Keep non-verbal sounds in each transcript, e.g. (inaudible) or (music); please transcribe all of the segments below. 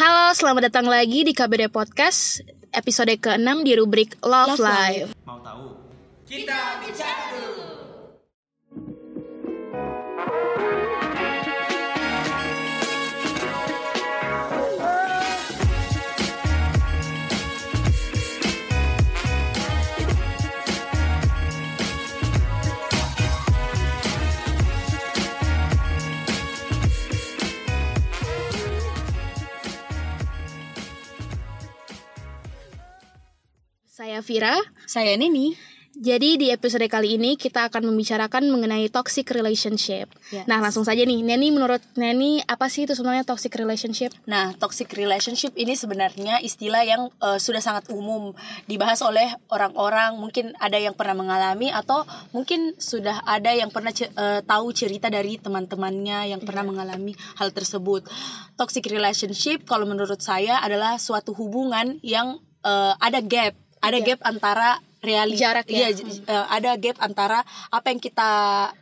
Halo, selamat datang lagi di KBD Podcast episode ke-6 di rubrik Love, Love Life. Mau tahu? Kita bicara dulu. Saya Vira. Saya Nini. Jadi di episode kali ini kita akan membicarakan mengenai toxic relationship. Yes. Nah, langsung saja nih. Neni menurut Neni apa sih itu sebenarnya toxic relationship? Nah, toxic relationship ini sebenarnya istilah yang eh, sudah sangat umum dibahas oleh orang-orang. Mungkin ada yang pernah mengalami atau mungkin sudah ada yang pernah eh, tahu cerita dari teman-temannya yang pernah mengalami hal tersebut. Toxic relationship kalau menurut saya adalah suatu hubungan yang eh, ada gap, ada Iya. gap antara realita Jarak ya. Iya, j- eh, ada gap antara apa yang kita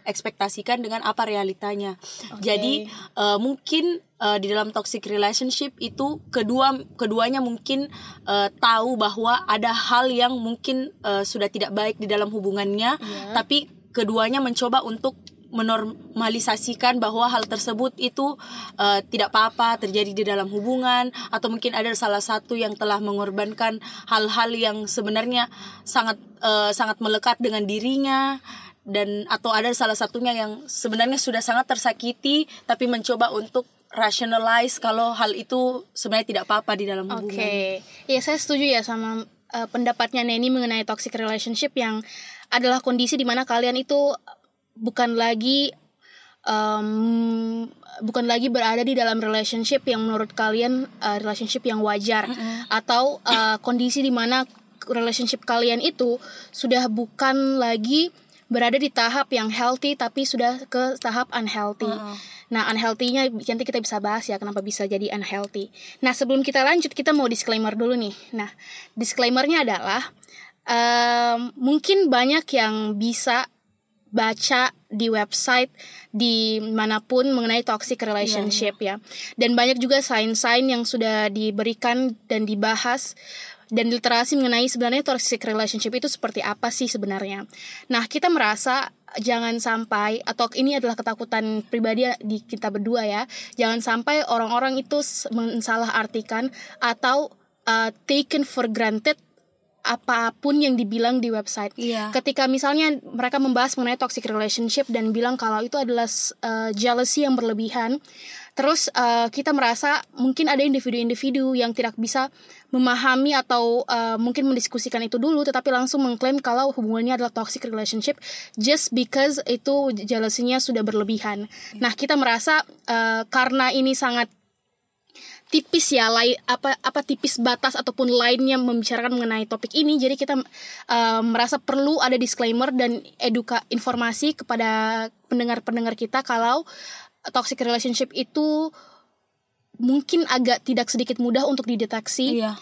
ekspektasikan dengan apa realitanya. Oke. Jadi eh, mungkin eh, di dalam toxic relationship itu kedua keduanya mungkin eh, tahu bahwa ada hal yang mungkin eh, sudah tidak baik di dalam hubungannya, Iya. tapi keduanya mencoba untuk menormalisasikan bahwa hal tersebut itu eh, tidak apa-apa terjadi di dalam hubungan atau mungkin ada salah satu yang telah mengorbankan hal-hal yang sebenarnya sangat eh, sangat melekat dengan dirinya dan atau ada salah satunya yang sebenarnya sudah sangat tersakiti tapi mencoba untuk rationalize kalau hal itu sebenarnya tidak apa-apa di dalam Oke. hubungan. Ya, saya setuju ya sama uh, pendapatnya Neni mengenai toxic relationship yang adalah kondisi di mana kalian itu bukan lagi um, bukan lagi berada di dalam relationship yang menurut kalian uh, relationship yang wajar Mm-mm. atau uh, kondisi di mana relationship kalian itu sudah bukan lagi berada di tahap yang healthy tapi sudah ke tahap unhealthy. Heeh. Nah, unhealthy-nya nanti kita bisa bahas ya kenapa bisa jadi unhealthy. Nah, sebelum kita lanjut kita mau disclaimer dulu nih. Nah, disclaimernya adalah em, mungkin banyak yang bisa baca di website di mana pun mengenai toxic relationship ya. Dan banyak juga sign-sign yang sudah diberikan dan dibahas dan literasi mengenai sebenarnya toxic relationship itu seperti apa sih sebenarnya. Nah, kita merasa jangan sampai atau ini adalah ketakutan pribadi di kita berdua ya. Jangan sampai orang-orang itu s- mensalahartikan atau uh, taken for granted apa pun yang dibilang di website. Iya. Ketika misalnya mereka membahas mengenai toxic relationship dan bilang kalau itu adalah uh, jealousy yang berlebihan, terus uh, kita merasa mungkin ada individu-individu yang tidak bisa memahami atau uh, mungkin mendiskusikan itu dulu, tetapi langsung mengklaim kalau hubungannya adalah toxic relationship just because itu jealousy-nya sudah berlebihan. Nah, kita merasa uh, karena ini sangat tipis ya lai, apa apa tipis batas ataupun lainnya membicarakan mengenai topik ini jadi kita uh, merasa perlu ada disclaimer dan eduka informasi kepada pendengar-pendengar kita kalau toxic relationship itu mungkin agak tidak sedikit mudah untuk dideteksi Iya.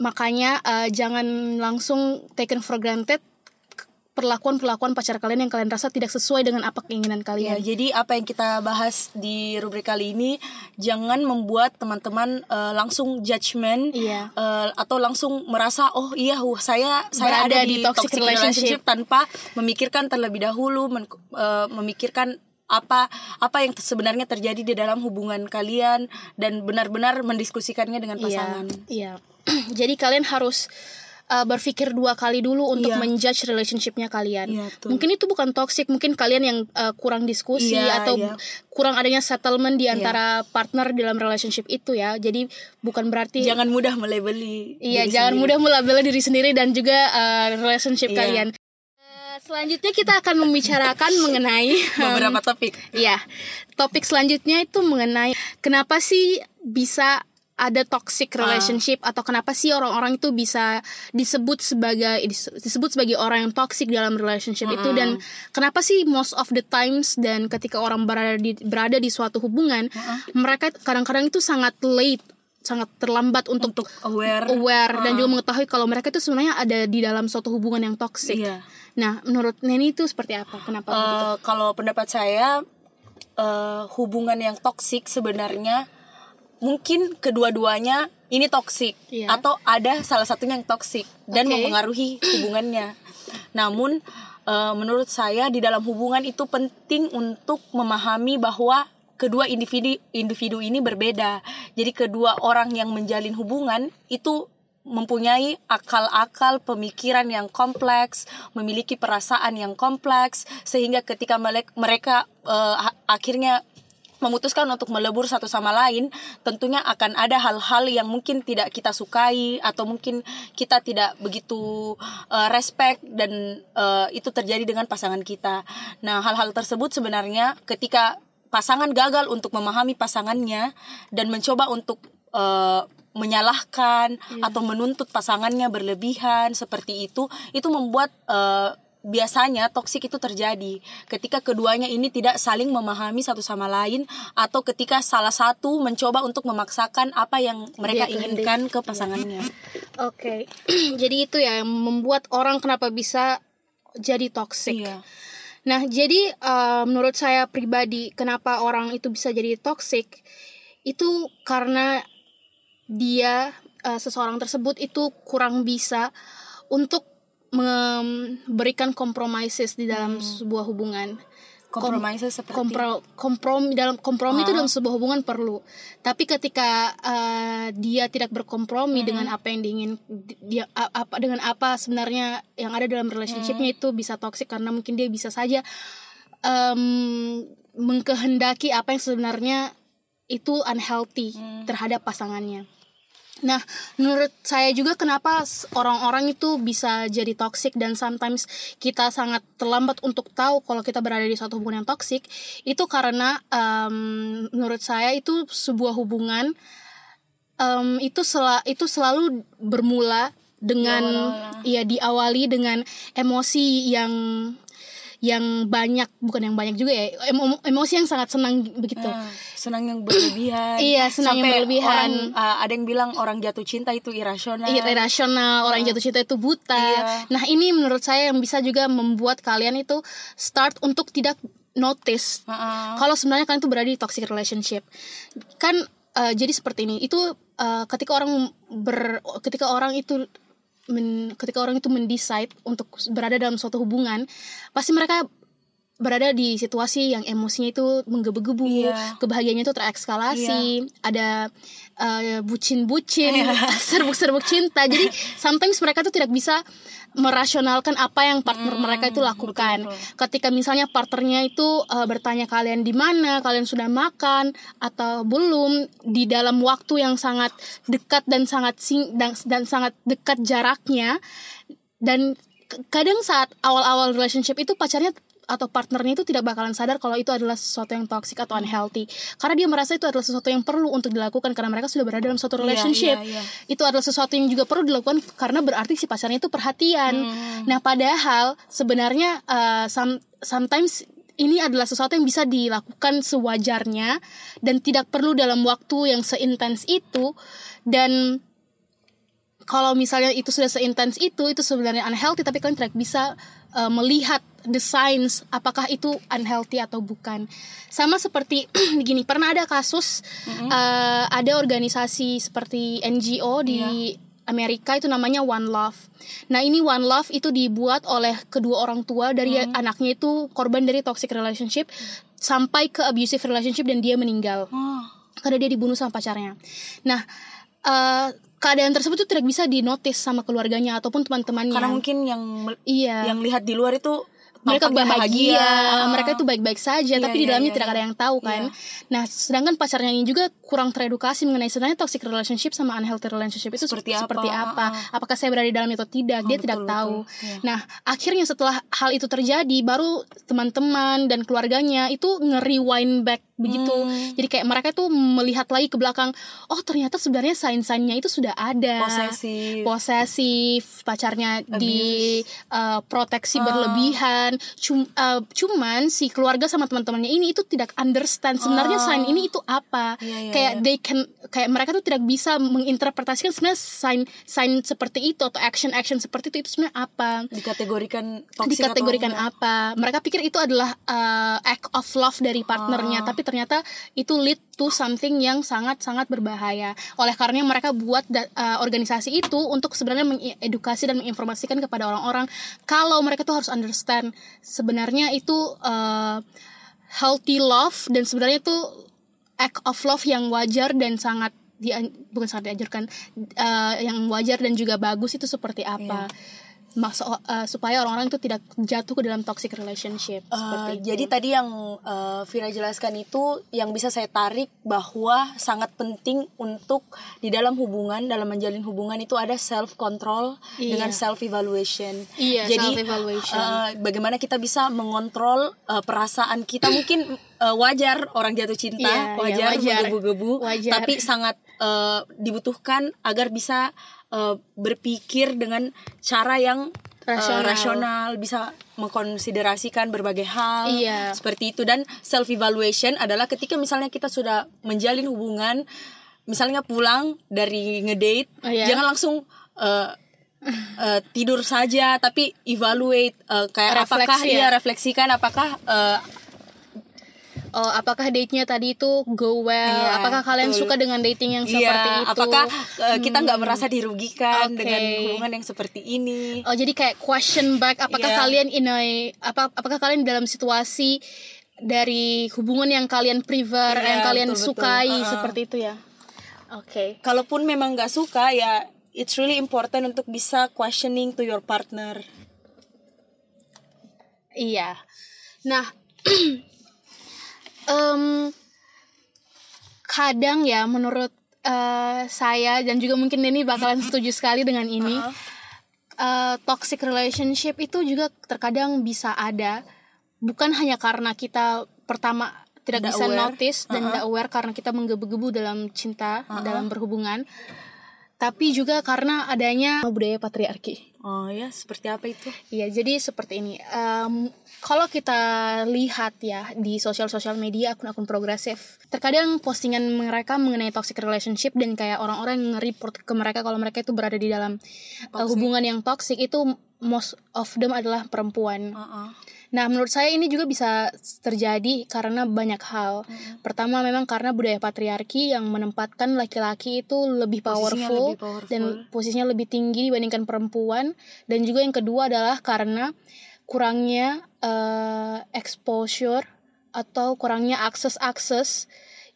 makanya uh, jangan langsung taken for granted perlakuan-perlakuan pacar kalian yang kalian rasa tidak sesuai dengan apa keinginan Ya, kalian jadi apa yang kita bahas di rubrik kali ini jangan membuat teman-teman eh, langsung judgement Iya. eh, atau langsung merasa oh iya wah, saya saya Berada ada di di, toxic toxic, relationship. relationship. tanpa memikirkan terlebih dahulu men- eh, memikirkan apa apa yang sebenarnya terjadi di dalam hubungan kalian dan benar-benar mendiskusikannya dengan pasangan. Iya. iya. (clears throat) Jadi kalian harus uh, berpikir dua kali dulu untuk Iya. menjudge relationshipnya kalian. Iya, betul. mungkin itu bukan toxic, mungkin kalian yang uh, kurang diskusi Iya, atau iya. kurang adanya settlement di Iya. antara partner dalam relationship itu ya. Jadi bukan berarti Jangan mudah melebeli. Iya, jangan sendiri. mudah melabeli diri sendiri dan juga uh, relationship Iya. kalian. Selanjutnya kita akan membicarakan (laughs) mengenai um, beberapa topik. Iya, topik selanjutnya itu mengenai kenapa sih bisa ada toxic Ah. relationship atau kenapa sih orang-orang itu bisa disebut sebagai disebut sebagai orang yang toxic dalam relationship itu Mm-mm. dan kenapa sih most of the times dan ketika orang berada di berada di suatu hubungan Heeh. mereka kadang-kadang itu sangat late sangat terlambat untuk, Untuk aware. aware dan Heeh. juga mengetahui kalau mereka itu sebenarnya ada di dalam suatu hubungan yang toxic. Iya. Nah, menurut Neni itu seperti apa? Kenapa begitu? Eh, kalau pendapat saya eh, hubungan yang toksik sebenarnya mungkin kedua-duanya ini toksik Iya. atau ada salah satunya yang toksik dan Oke. mempengaruhi hubungannya. Namun eh, menurut saya di dalam hubungan itu penting untuk memahami bahwa kedua individu individu ini berbeda. Jadi kedua orang yang menjalin hubungan itu mempunyai akal-akal pemikiran yang kompleks, memiliki perasaan yang kompleks sehingga ketika mereka ha- akhirnya memutuskan untuk melebur satu sama lain, tentunya akan ada hal-hal yang mungkin tidak kita sukai atau mungkin kita tidak begitu eh, respect dan eh, itu terjadi dengan pasangan kita. Nah, hal-hal tersebut sebenarnya ketika pasangan gagal untuk memahami pasangannya dan mencoba untuk eh, menyalahkan atau menuntut pasangannya berlebihan seperti itu, itu membuat eh, biasanya toksik itu terjadi ketika keduanya ini tidak saling memahami satu sama lain atau ketika salah satu mencoba untuk memaksakan apa yang mereka Dia inginkan ke pasangannya. Oke, (clears throat) jadi itu ya yang membuat orang kenapa bisa jadi toxic. Iya. Nah, jadi eh, menurut saya pribadi, kenapa orang itu bisa jadi toxic itu karena dia eh, seseorang tersebut itu kurang bisa untuk memberikan compromises di dalam sebuah hubungan. Kompromisnya seperti Kompro, kompromi dalam kompromi itu Ah. dalam sebuah hubungan perlu. Tapi ketika eh, dia tidak berkompromi Hmm. dengan apa yang diingin dia apa dengan apa sebenarnya yang ada dalam relationshipnya Hmm. itu bisa toxic karena mungkin dia bisa saja em, mengkehendaki apa yang sebenarnya itu unhealthy Hmm. terhadap pasangannya. Nah, menurut saya juga kenapa orang-orang itu bisa jadi toxic dan sometimes kita sangat terlambat untuk tahu kalau kita berada di suatu hubungan yang toxic itu karena em, menurut saya itu sebuah hubungan em, itu sela, itu selalu bermula dengan Diawal-awal. ya diawali dengan emosi yang yang banyak bukan yang banyak juga ya emo- emosi yang sangat senang begitu. Ah, senang yang berlebihan. (clears throat) Iya, senang yang berlebihan. orang, ah, ada yang bilang orang jatuh cinta itu irasional. Iya, irasional, orang jatuh cinta itu buta. Iya. Nah, ini menurut saya yang bisa juga membuat kalian itu start untuk tidak notice Ah, ah. kalau sebenarnya kalian itu berada di toxic relationship. Kan eh, jadi seperti ini. Itu eh, ketika orang ber ketika orang itu men- ketika orang itu mendecide untuk berada dalam suatu hubungan, pasti mereka berada di situasi yang emosinya itu menggebu-gebu, Iya. kebahagiaannya itu terekskalasi, ada eh, bucin-bucin, Iya. (laughs) serbuk-serbuk cinta. Jadi sometimes mereka tuh tidak bisa merasionalkan apa yang partner Hmm, mereka itu lakukan. betul-betul. Ketika misalnya partnernya itu eh, bertanya kalian di mana, kalian sudah makan atau belum di dalam waktu yang sangat dekat dan sangat sing dan, dan sangat dekat jaraknya dan kadang saat awal-awal relationship itu pacarnya atau partnernya itu tidak bakalan sadar kalau itu adalah sesuatu yang toxic atau unhealthy karena dia merasa itu adalah sesuatu yang perlu untuk dilakukan karena mereka sudah berada dalam suatu Iya, relationship iya, iya. itu adalah sesuatu yang juga perlu dilakukan karena berarti si pacarnya itu perhatian Hmm. nah padahal sebenarnya uh, some- sometimes ini adalah sesuatu yang bisa dilakukan sewajarnya dan tidak perlu dalam waktu yang seintens itu dan kalau misalnya itu sudah seintens itu itu sebenarnya unhealthy tapi kalian tidak bisa uh, melihat the signs apakah itu unhealthy atau bukan sama seperti (clears throat) gini pernah ada kasus Mm-mm. uh, ada organisasi seperti NGO di Amerika itu namanya One Love. Nah ini One Love itu dibuat oleh kedua orang tua dari anaknya itu korban dari toxic relationship sampai ke abusive relationship dan dia meninggal Oh, karena dia dibunuh sama pacarnya. Nah, eh, keadaan tersebut tuh tidak bisa dinotis sama keluarganya ataupun teman-temannya. karena mungkin yang iya. yang lihat di luar itu mereka bahagia, Ah. mereka itu baik-baik saja, Iya, tapi di iya, dalamnya iya, tidak iya. ada yang tahu kan. Nah, sedangkan pacarnya ini juga kurang teredukasi mengenai sebenarnya toxic relationship sama unhealthy relationship itu Seperti seperti, apa, seperti apa. ah, Apakah saya berada di dalamnya atau tidak? Dia Oh, tidak betul, tahu. betul. Iya. Nah, akhirnya setelah hal itu terjadi, baru teman-teman dan keluarganya itu nge-rewind back begitu. Hmm. Jadi kayak mereka tuh melihat lagi ke belakang, oh ternyata sebenarnya sign-signnya itu sudah ada. posesif Posesif, pacarnya di uh, proteksi Ah. berlebihan. Cum- uh, cuman si keluarga sama teman-temannya ini itu tidak understand sebenarnya Ah. sign ini itu apa. Iya, iya, kayak iya. they can kayak mereka tuh tidak bisa menginterpretasikan sebenarnya sign sign seperti itu atau action action seperti itu itu sebenarnya apa dikategorikan toxic dikategorikan atau apa mereka pikir itu adalah uh, act of love dari partnernya Ah. tapi ternyata itu lead itu something yang sangat-sangat berbahaya. Oleh karena mereka buat uh, organisasi itu untuk sebenarnya mengedukasi dan menginformasikan kepada orang-orang kalau mereka tuh harus understand sebenarnya itu uh, healthy love dan sebenarnya itu act of love yang wajar dan sangat di bukan sangat diajarkan uh, yang wajar dan juga bagus itu seperti apa. Yeah maksud uh, supaya orang-orang itu tidak jatuh ke dalam toxic relationship. Uh, Jadi tadi yang uh, Vira jelaskan itu yang bisa saya tarik bahwa sangat penting untuk di dalam hubungan dalam menjalin hubungan itu ada self control iya. dengan self evaluation. Iya, Jadi self evaluation. Uh, bagaimana kita bisa mengontrol uh, perasaan kita mungkin uh, wajar orang jatuh cinta, iya, wajar, iya, wajar menggebu-gebu, tapi sangat uh, dibutuhkan agar bisa uh, berpikir dengan cara yang eh, rasional. Uh, rasional bisa mengkonsiderasikan berbagai hal iya. seperti itu dan self evaluation adalah ketika misalnya kita sudah menjalin hubungan misalnya pulang dari ngedate oh, iya? jangan langsung uh, uh, tidur saja tapi evaluate uh, kayak Refleksi, apakah ya? ia refleksikan apakah uh, oh, apakah date-nya tadi itu go well yeah, apakah kalian betul. suka dengan dating yang iya, seperti itu apakah uh, kita nggak hmm. merasa dirugikan okay. dengan hubungan yang seperti ini oh jadi kayak question back apakah yeah. kalian in a apa apakah kalian dalam situasi dari hubungan yang kalian prefer yeah, yang kalian betul, sukai betul. Uh -huh. seperti itu ya oke okay. kalaupun memang nggak suka ya it's really important untuk bisa questioning to your partner iya nah (clears throat) um, kadang ya menurut uh, saya dan juga mungkin Denny bakalan setuju sekali dengan ini. Uh -huh. uh, toxic relationship itu juga terkadang bisa ada bukan hanya karena kita pertama tidak bisa aware. notice dan uh -huh. tidak aware karena kita menggebu-gebu dalam cinta, uh -huh. dalam berhubungan tapi juga karena adanya budaya patriarki. Oh ya, seperti apa itu? Iya, jadi seperti ini. Um, kalau kita lihat ya di sosial-sosial media akun-akun progresif, terkadang postingan mereka mengenai toxic relationship dan kayak orang-orang nge-report ke mereka kalau mereka itu berada di dalam uh, hubungan yang toxic itu most of them adalah perempuan. Uh -uh. Nah, menurut saya ini juga bisa terjadi karena banyak hal. Hmm. Pertama, memang karena budaya patriarki yang menempatkan laki-laki itu lebih powerful, lebih powerful dan posisinya lebih tinggi dibandingkan perempuan. Dan juga yang kedua adalah karena kurangnya uh, exposure atau kurangnya akses-akses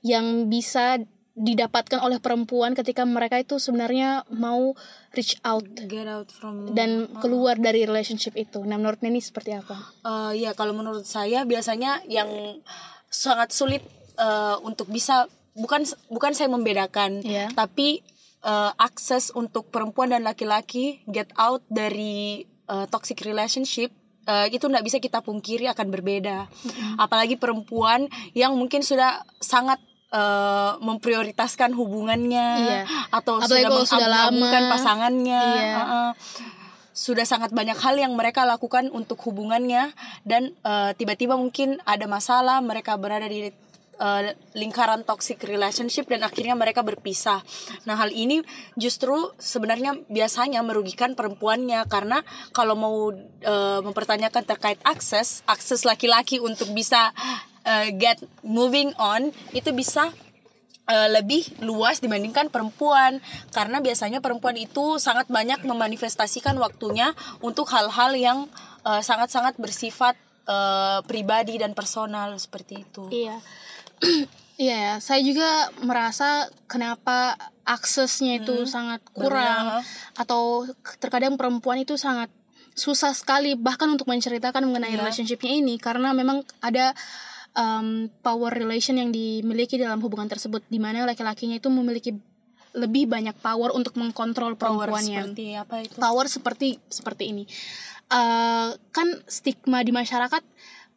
yang bisa didapatkan oleh perempuan ketika mereka itu sebenarnya mau reach out, get out from dan keluar dari relationship itu. Nah, menurut Neni seperti apa? Uh, ya, kalau menurut saya biasanya yang sangat sulit uh, untuk bisa bukan bukan saya membedakan, yeah. tapi uh, akses untuk perempuan dan laki-laki get out dari uh, toxic relationship uh, itu tidak bisa kita pungkiri akan berbeda. Mm -hmm. Apalagi perempuan yang mungkin sudah sangat uh, memprioritaskan hubungannya iya. atau Apalagi sudah mengaburkan pasangannya iya. uh, uh, sudah sangat banyak hal yang mereka lakukan untuk hubungannya dan uh, tiba-tiba mungkin ada masalah mereka berada di uh, lingkaran toxic relationship dan akhirnya mereka berpisah. Nah, hal ini justru sebenarnya biasanya merugikan perempuannya karena kalau mau uh, mempertanyakan terkait akses, akses laki-laki untuk bisa uh, get moving on itu bisa uh, lebih luas dibandingkan perempuan karena biasanya perempuan itu sangat banyak memanifestasikan waktunya untuk hal-hal yang uh, sangat-sangat bersifat uh, pribadi dan personal seperti itu. Iya. Iya ya, saya juga merasa kenapa aksesnya itu hmm, sangat kurang benar. atau terkadang perempuan itu sangat susah sekali bahkan untuk menceritakan mengenai yeah. relationshipnya ini karena memang ada um, power relation yang dimiliki dalam hubungan tersebut di mana laki-lakinya itu memiliki lebih banyak power untuk mengkontrol perempuannya. Power seperti apa itu? Power seperti seperti ini. Uh, kan stigma di masyarakat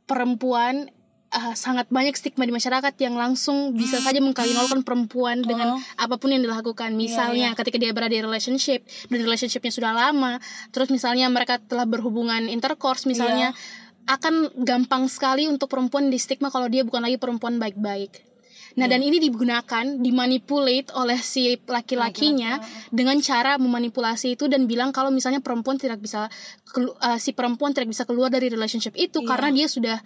perempuan uh, sangat banyak stigma di masyarakat yang langsung bisa saja mengkawinkan perempuan dengan oh. apa pun yang dilakukan. Misalnya yeah, yeah. ketika dia berada di relationship dan relationshipnya sudah lama, terus misalnya mereka telah berhubungan intercourse misalnya. Yeah akan gampang sekali untuk perempuan di stigma kalau dia bukan lagi perempuan baik-baik. Nah, dan ini digunakan, dimanipulate oleh si laki-lakinya dengan cara memanipulasi itu dan bilang kalau misalnya perempuan tidak bisa kelu- uh, si perempuan tidak bisa keluar dari relationship itu Iya. karena dia sudah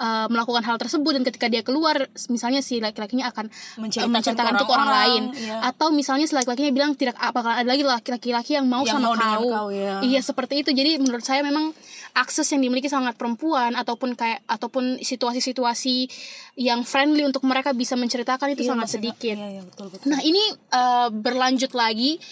uh, melakukan hal tersebut dan ketika dia keluar misalnya si laki-lakinya akan uh, Menceritakan menceritakan ke itu ke orang lain iya. atau misalnya si laki-lakinya bilang tidak apakah ada lagi laki-laki yang mau Yang sama mau kau. kau, ya. Iya, seperti itu. Jadi menurut saya memang akses yang dimiliki sangat perempuan ataupun kayak ataupun situasi-situasi yang friendly untuk mereka bisa menceritakan itu Iya, sangat sedikit. Iya, iya, betul, betul. Nah, ini uh, berlanjut lagi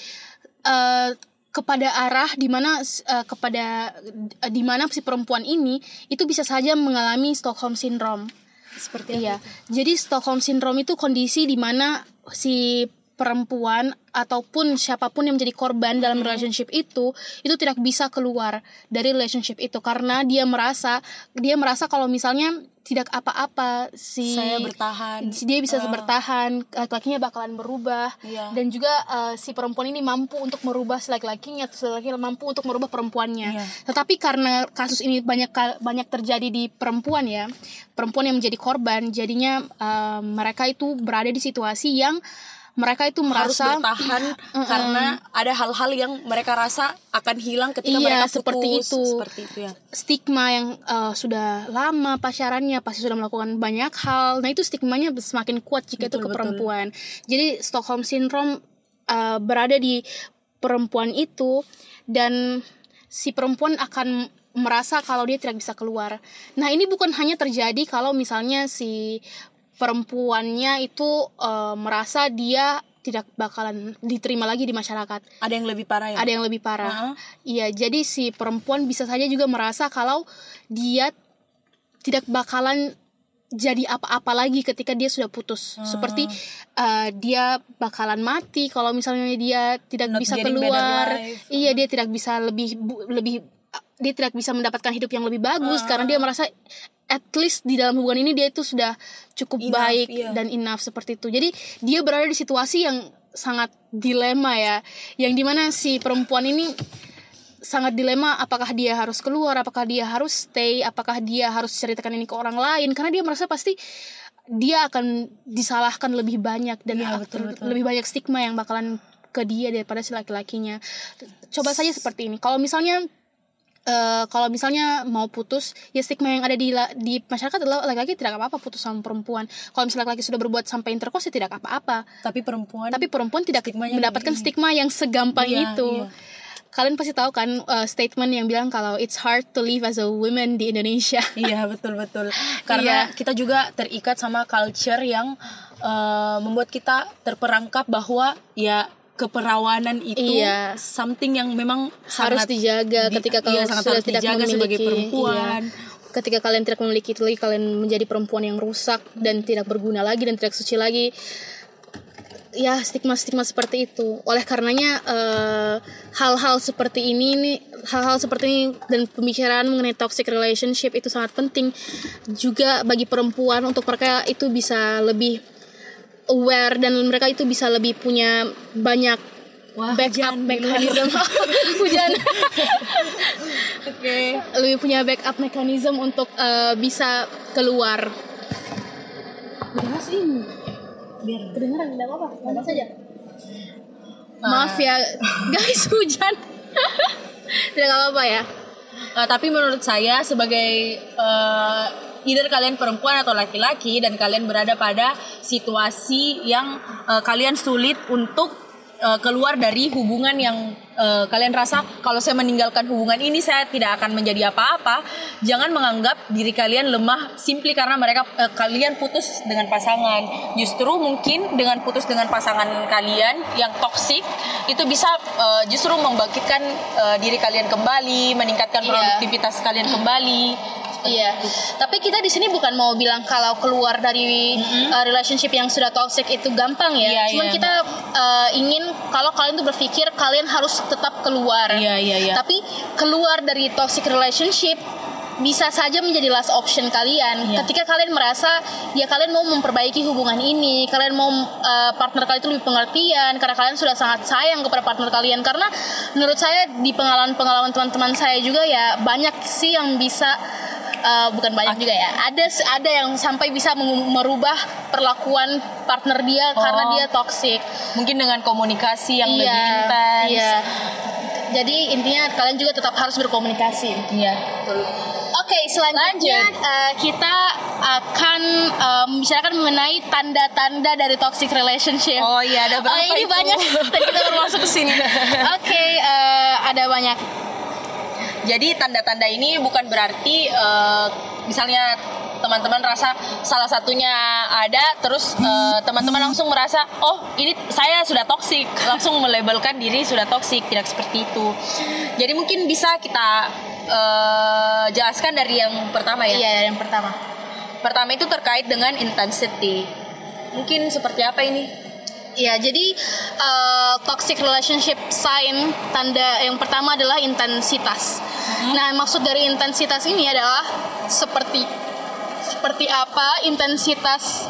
uh, kepada arah di mana uh, kepada uh, di mana si perempuan ini itu bisa saja mengalami Stockholm syndrome. seperti Iya. Jadi Stockholm syndrome itu kondisi di mana si perempuan ataupun siapa pun yang menjadi korban dalam relationship itu itu tidak bisa keluar dari relationship itu karena dia merasa dia merasa kalau misalnya tidak apa-apa si saya bertahan. si dia bisa Ah. bertahan laki-lakinya bakalan berubah Iya. dan juga uh, si perempuan ini mampu untuk merubah si laki-lakinya atau si laki mampu untuk merubah perempuannya Iya. tetapi karena kasus ini banyak banyak terjadi di perempuan ya perempuan yang menjadi korban jadinya uh, mereka itu berada di situasi yang mereka itu harus merasa bertahan (clears throat) karena ada hal-hal yang mereka rasa akan hilang ketika Iya, mereka putus. seperti itu. Seperti itu ya. stigma yang uh, sudah lama pacarannya pasti sudah melakukan banyak hal nah itu stigmanya semakin kuat jika itu Betul, ke betul. perempuan jadi Stockholm syndrome uh, berada di perempuan itu dan si perempuan akan merasa kalau dia tidak bisa keluar nah ini bukan hanya terjadi kalau misalnya si perempuannya itu uh, merasa dia tidak bakalan diterima lagi di masyarakat Ada yang lebih parah ya. ada yang lebih parah Heeh. Iya, jadi si perempuan bisa saja juga merasa kalau dia tidak bakalan jadi apa-apa lagi ketika dia sudah putus. Hmm. Seperti uh, dia bakalan mati kalau misalnya dia tidak Not bisa keluar. Iya, dia tidak bisa lebih bu- lebih dia tidak bisa mendapatkan hidup yang lebih bagus Hmm. karena dia merasa at least di dalam hubungan ini dia itu sudah cukup Enough, baik iya. dan enough seperti itu. Jadi dia berada di situasi yang sangat dilema ya, yang di mana si perempuan ini sangat dilema apakah dia harus keluar, apakah dia harus stay, apakah dia harus ceritakan ini ke orang lain karena dia merasa pasti dia akan disalahkan lebih banyak dan ak- betul, betul. lebih banyak stigma yang bakalan ke dia daripada si laki-lakinya. Coba saja seperti ini. Kalau misalnya eh, kalau misalnya mau putus, ya stigma yang ada di di masyarakat adalah laki-laki tidak apa-apa putus sama perempuan. Kalau misalnya laki-laki sudah berbuat sampai intercourse ya tidak apa-apa. Tapi perempuan Tapi perempuan tidak mendapatkan lebih- stigma yang segampang Iya, itu. iya. Kalian pasti tahu kan uh, statement yang bilang kalau it's hard to live as a woman di Indonesia. Iya (laughs) betul betul. (laughs) Karena Iya. kita juga terikat sama culture yang eh, membuat kita terperangkap bahwa ya keperawanan itu Iya. something yang memang harus sangat dijaga di- ketika iya, kalian sangat sudah harus tidak dijaga memiliki sebagai perempuan. iya. ketika kalian tidak memiliki itu lagi kalian menjadi perempuan yang rusak dan tidak berguna lagi dan tidak suci lagi ya stigma-stigma seperti itu oleh karenanya eh, hal-hal seperti ini nih hal-hal seperti ini dan pembicaraan mengenai toxic relationship itu sangat penting juga bagi perempuan untuk mereka itu bisa lebih aware dan mereka itu bisa lebih punya banyak Wah, backup hujan, mechanism. (laughs) hujan. (laughs) Oke. lebih punya backup mechanism untuk eh, bisa keluar. Kedengeran sih. Biar kedengeran tidak apa-apa. Ngomong saja. Ah. maaf ya. (laughs) Guys hujan. Tidak apa-apa ya. Uh, tapi menurut saya sebagai uh, either kalian perempuan atau laki-laki dan kalian berada pada situasi yang uh, kalian sulit untuk uh, keluar dari hubungan yang uh, kalian rasa kalau saya meninggalkan hubungan ini saya tidak akan menjadi apa-apa. Jangan menganggap diri kalian lemah simply karena mereka uh, kalian putus dengan pasangan. Justru mungkin dengan putus dengan pasangan kalian yang toksik itu bisa uh, justru membangkitkan uh, diri kalian kembali, meningkatkan Iya. produktivitas kalian kembali. Iya, tapi kita di sini bukan mau bilang kalau keluar dari uh, relationship yang sudah toxic itu gampang ya. Iya, Cuman iya. kita uh, ingin kalau kalian tuh berpikir kalian harus tetap keluar. Iya, iya, iya. Tapi keluar dari toxic relationship bisa saja menjadi last option kalian. Iya. Ketika kalian merasa ya kalian mau memperbaiki hubungan ini, kalian mau uh, partner kalian itu lebih pengertian karena kalian sudah sangat sayang kepada partner kalian. Karena menurut saya di pengalaman-pengalaman teman-teman saya juga ya banyak sih yang bisa Eh, bukan banyak juga ya. Ada ada yang sampai bisa merubah perlakuan partner dia karena Oh. dia toxic. Mungkin dengan komunikasi yang Iya, lebih intens. Iya. Jadi intinya kalian juga tetap harus berkomunikasi. Iya. Oke, selanjutnya Lanjut. eh, kita akan eh, membicarakan mengenai tanda-tanda dari toxic relationship. Oh iya ada berapa Oh, ini itu? banyak. (laughs) Tadi kita baru masuk ke sini. (laughs) Oke, eh, ada banyak. Jadi tanda-tanda ini bukan berarti eh, misalnya teman-teman rasa salah satunya ada terus eh, teman-teman langsung merasa oh ini saya sudah toksik langsung melabelkan diri sudah toksik tidak seperti itu. Jadi mungkin bisa kita eh, jelaskan dari yang pertama ya. Iya, yang pertama. Pertama itu terkait dengan intensity. Mungkin seperti apa ini? Ya, jadi uh, toxic relationship sign tanda yang pertama adalah intensitas. Nah, maksud dari intensitas ini adalah seperti seperti apa intensitas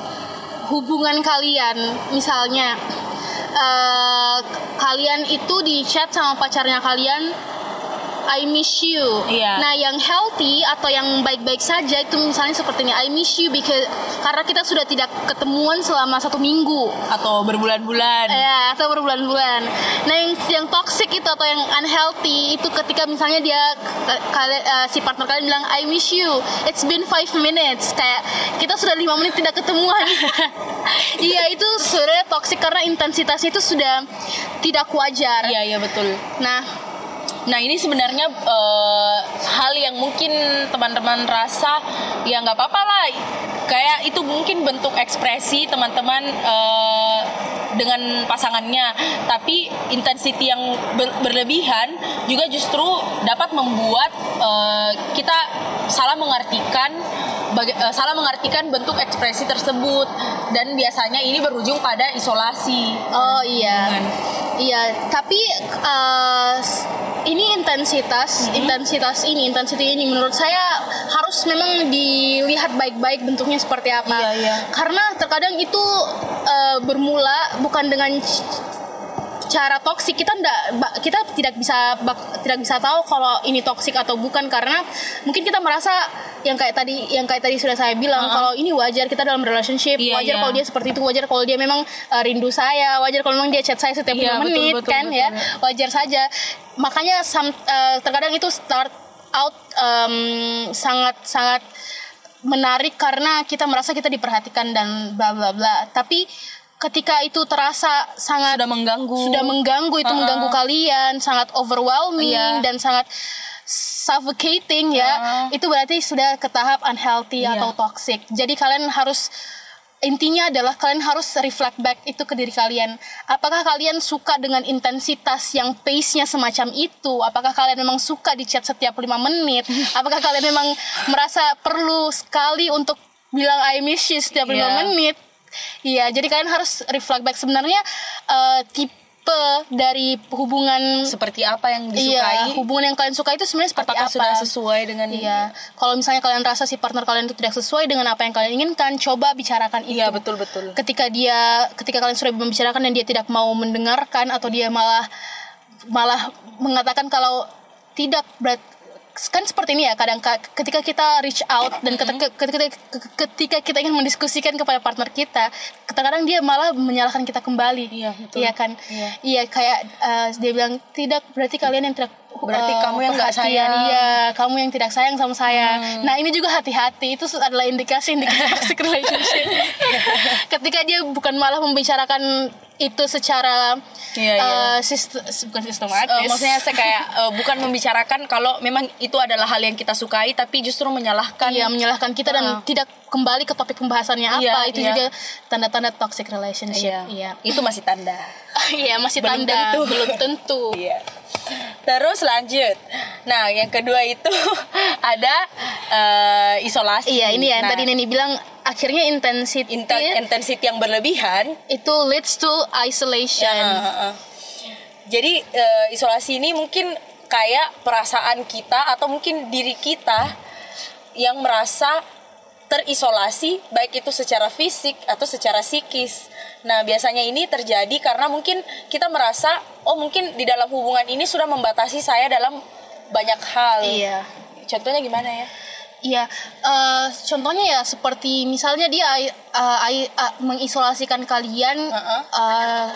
hubungan kalian. Misalnya uh, kalian itu di chat sama pacarnya kalian I miss you. Iya. Nah, yang healthy atau yang baik-baik saja itu misalnya seperti ini I miss you because karena kita sudah tidak ketemuan selama satu minggu. Atau berbulan-bulan? Ya, atau berbulan-bulan. Nah, yang yang toxic itu atau yang unhealthy itu ketika misalnya dia ke- kali- eh, si partner kalian bilang I miss you. It's been five minutes. Kayak kita sudah lima menit tidak ketemuan. (laughs) Iya, itu sebenarnya toxic karena intensitasnya itu sudah tidak wajar. Iya iya betul. Nah, Nah ini sebenarnya eh, hal yang mungkin teman-teman rasa ya nggak apa-apa lah. Kayak itu mungkin bentuk ekspresi teman-teman eh, dengan pasangannya. Tapi intensity yang ber- berlebihan juga justru dapat membuat eh, kita salah mengartikan baga- salah mengartikan bentuk ekspresi tersebut dan biasanya ini berujung pada isolasi. oh iya. Hubungan. Iya, tapi uh, ini intensitas, Mm-hmm. intensitas ini, intensity ini menurut saya harus memang dilihat baik-baik bentuknya seperti apa. Iya, iya. Karena terkadang itu uh, bermula bukan dengan cara toksik kita ba- kita tidak bisa tidak bisa tahu kalau ini toksik atau bukan karena mungkin kita merasa yang kayak tadi yang kayak tadi sudah saya bilang Uh-uh. kalau ini wajar kita dalam relationship Iya, wajar iya. kalau dia seperti itu wajar kalau dia memang uh, rindu saya wajar kalau memang dia chat saya setiap lima Iya, betul, menit betul, kan betul. ya wajar saja makanya sam- uh, terkadang itu start out um, sangat sangat menarik karena kita merasa kita diperhatikan dan bla bla bla tapi ketika itu terasa sangat Sudah mengganggu. sudah mengganggu itu Uh-uh. mengganggu kalian sangat overwhelming Iya. dan sangat suffocating ya Uh. itu berarti sudah ke tahap unhealthy Iya. atau toxic jadi kalian harus intinya adalah kalian harus reflect back itu ke diri kalian apakah kalian suka dengan intensitas yang pace-nya semacam itu apakah kalian memang suka di chat setiap lima menit (laughs) apakah kalian memang merasa perlu sekali untuk bilang I miss you setiap lima Iya. menit Iya, jadi kalian harus reflect back sebenarnya eh, tipe dari hubungan seperti apa yang iya, disukai hubungan yang kalian suka itu sebenarnya seperti apakah apa? sudah sesuai dengan Iya, kalau misalnya kalian rasa si partner kalian itu tidak sesuai dengan apa yang kalian inginkan, coba bicarakan itu. iya betul betul Ketika dia, ketika kalian sudah membicarakan dan dia tidak mau mendengarkan atau dia malah malah mengatakan kalau tidak berat kan seperti ini ya kadang ka- ketika kita reach out dan ketika, ketika ketika kita ingin mendiskusikan kepada partner kita kadang-kadang dia malah menyalahkan kita kembali Iya, betul. iya kan Iya. iya kayak eh, dia bilang tidak berarti kalian yang tidak Berarti eh, kamu yang nggak sayang. iya kamu yang tidak sayang sama saya Hmm. nah ini juga hati-hati itu adalah indikasi indikasi (laughs) toxic relationship ketika dia bukan malah membicarakan itu secara Iya, iya. eh, sistem bukan sistematis Eh, maksudnya saya kayak eh, bukan membicarakan kalau memang itu adalah hal yang kita sukai tapi justru menyalahkan Iya, menyalahkan kita dan Heeh. tidak kembali ke topik pembahasannya apa. Iya, itu iya. juga tanda-tanda toxic relationship. Iya. Iya. itu masih tanda (laughs) Iya, masih Belum tanda tentu. belum tentu. Iya. Terus lanjut. Nah, yang kedua itu (laughs) ada eh, isolasi. Iya, ini ya yang Nah, tadi Neni bilang akhirnya intensity inten- intensity yang berlebihan. itu leads to isolation. Ya, heeh. Jadi eh, isolasi ini mungkin kayak perasaan kita atau mungkin diri kita yang merasa terisolasi baik itu secara fisik atau secara psikis. Nah, biasanya ini terjadi karena mungkin kita merasa oh mungkin di dalam hubungan ini sudah membatasi saya dalam banyak hal. Iya. Contohnya gimana ya? Iya, eh, contohnya ya seperti misalnya dia uh, uh, mengisolasikan kalian Heeh. uh,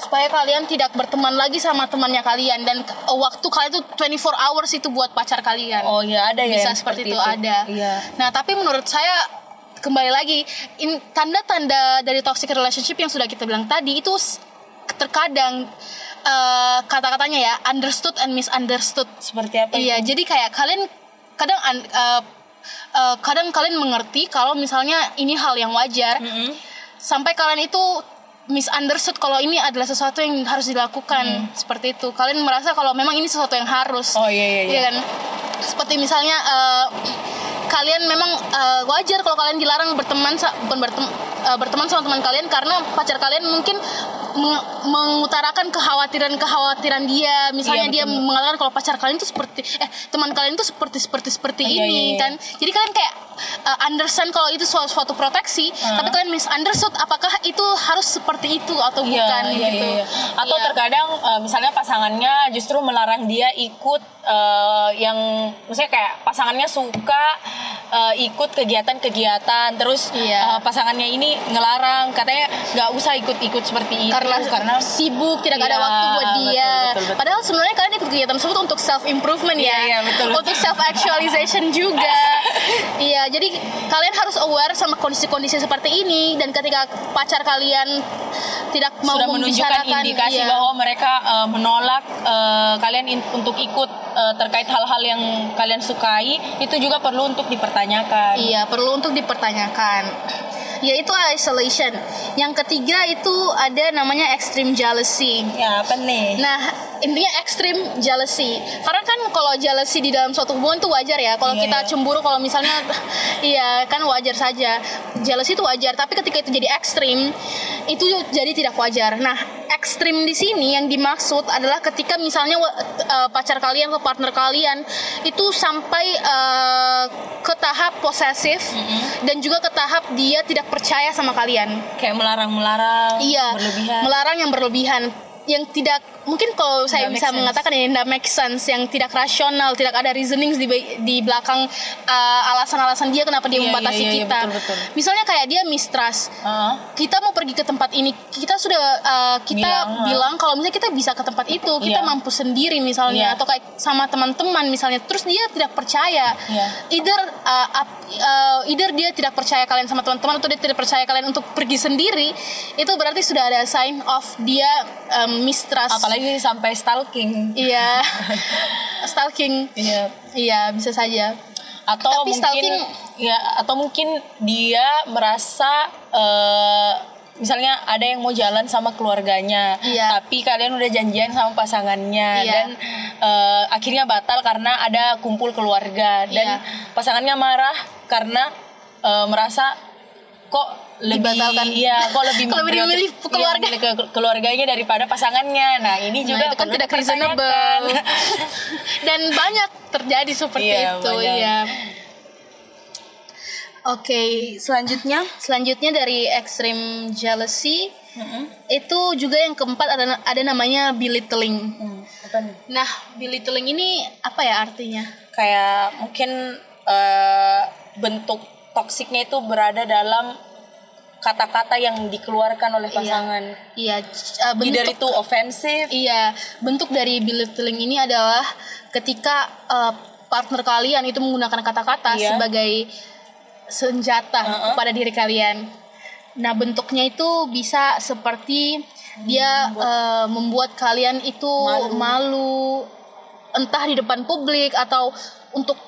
supaya kalian tidak berteman lagi sama temannya kalian dan uh, waktu kalian tuh 24 hours itu buat pacar kalian. Oh iya ada ya Bisa yang seperti itu, ada. Iya. Nah, tapi menurut saya kembali lagi tanda-tanda dari toxic relationship yang sudah kita bilang tadi itu terkadang uh, kata-katanya ya understood and misunderstood. Seperti apa? Iya, itu? jadi kayak kalian kadang an- uh, uh, kadang kalian mengerti kalau misalnya ini hal yang wajar Mm-mm. sampai kalian itu misunderstood kalau ini adalah sesuatu yang harus dilakukan seperti itu. Kalian merasa kalau memang ini sesuatu yang harus. Oh iya iya. iya. Iya kan? Seperti misalnya eh, kalian memang eh, wajar kalau kalian dilarang berteman bukan bertem- eh, berteman sama teman kalian karena pacar kalian mungkin meng- mengutarakan kekhawatiran-kekhawatiran dia. Misalnya Iya, dia betul. mengatakan kalau pacar kalian itu seperti eh teman kalian itu seperti seperti seperti Iya, ini iya, iya. kan. Jadi kalian kayak eh, understand kalau itu suatu, suatu proteksi, tapi kalian misunderstood apakah itu harus seperti itu atau Iya, bukan iya, gitu. iya, iya. Atau Iya. terkadang eh, misalnya pasangannya justru melarang dia ikut eh, yang misalnya kayak pasangannya suka eh, ikut kegiatan-kegiatan terus Iya. eh, pasangannya ini ngelarang katanya nggak usah ikut-ikut seperti itu karena karena sibuk tidak ada Iya, waktu buat betul, dia. betul, betul. Padahal sebenarnya kalian ikut kegiatan tersebut untuk self improvement ya, Iya, iya, betul. untuk self actualization juga. (laughs) iya, jadi kalian harus aware sama kondisi-kondisi seperti ini dan ketika pacar kalian tidak mau sudah menunjukkan indikasi iya. bahwa mereka eh, menolak eh, kalian in- untuk ikut eh, terkait hal-hal yang kalian sukai itu juga perlu untuk dipertanyakan. Iya, perlu untuk dipertanyakan. Yaitu isolation. Yang ketiga itu ada namanya extreme jealousy. Ya apa nih? Nah, intinya extreme jealousy. Karena kan kalau jealousy di dalam suatu hubungan itu wajar ya. Kalau Iya, kita iya. cemburu kalau misalnya (laughs) iya kan wajar saja. Jealousy itu wajar, tapi ketika itu jadi ekstrim itu jadi tidak wajar. Nah, ekstrim di sini yang dimaksud adalah ketika misalnya eh, pacar kalian atau partner kalian itu sampai eh, ke tahap posesif dan juga ke tahap dia tidak percaya sama kalian. Kayak melarang-melarang Iya, berlebihan. melarang yang berlebihan yang tidak mungkin kalau saya bisa sense. mengatakan yang tidak make sense, yang tidak rasional, tidak ada reasonings di di belakang uh, alasan-alasan dia kenapa dia Iya, membatasi iya, iya, kita. betul, betul. Misalnya kayak dia mistrust. Heeh. Kita mau pergi ke tempat ini, kita sudah uh, kita Bilang, bilang, kalau misalnya kita bisa ke tempat itu, kita Iya. mampu sendiri misalnya Iya. atau kayak sama teman-teman misalnya. Terus dia tidak percaya. Iya. Either uh, up- uh, either dia tidak percaya kalian sama teman-teman atau dia tidak percaya kalian untuk pergi sendiri, itu berarti sudah ada sign of dia um, mistrust. Apalagi sampai stalking. Iya. (laughs) stalking. Iya. Iya, bisa saja. Atau Tapi mungkin stalking- ya atau mungkin dia merasa eh, misalnya ada yang mau jalan sama keluarganya, Iya. tapi kalian udah janjian sama pasangannya Iya. dan eh, akhirnya batal karena ada kumpul keluarga dan Iya. pasangannya marah karena eh, merasa kok lebih Dibatalkan. iya kok lebih (laughs) lebih mempriori- memilih iya, keluarga. ke- keluarganya daripada pasangannya nah ini Nah, juga itu kan tidak reasonable. (laughs) Dan banyak terjadi seperti Iya, itu, banyak. ya. Oke, selanjutnya selanjutnya dari extreme jealousy Mm-mm. itu juga yang keempat ada ada namanya belittling. Hmm, apa nih? Nah, belittling ini apa ya artinya? kayak mungkin eh, bentuk toksiknya itu berada dalam kata-kata yang dikeluarkan oleh Iya. pasangan. Iya, uh, Either bentuk itu ofensif, Iya, bentuk dari belittling ini adalah ketika uh, partner kalian itu menggunakan kata-kata Iya. sebagai senjata Uh-uh. kepada diri kalian. Nah, bentuknya itu bisa seperti dia uh, membuat kalian itu Malu. malu. entah di depan publik atau untuk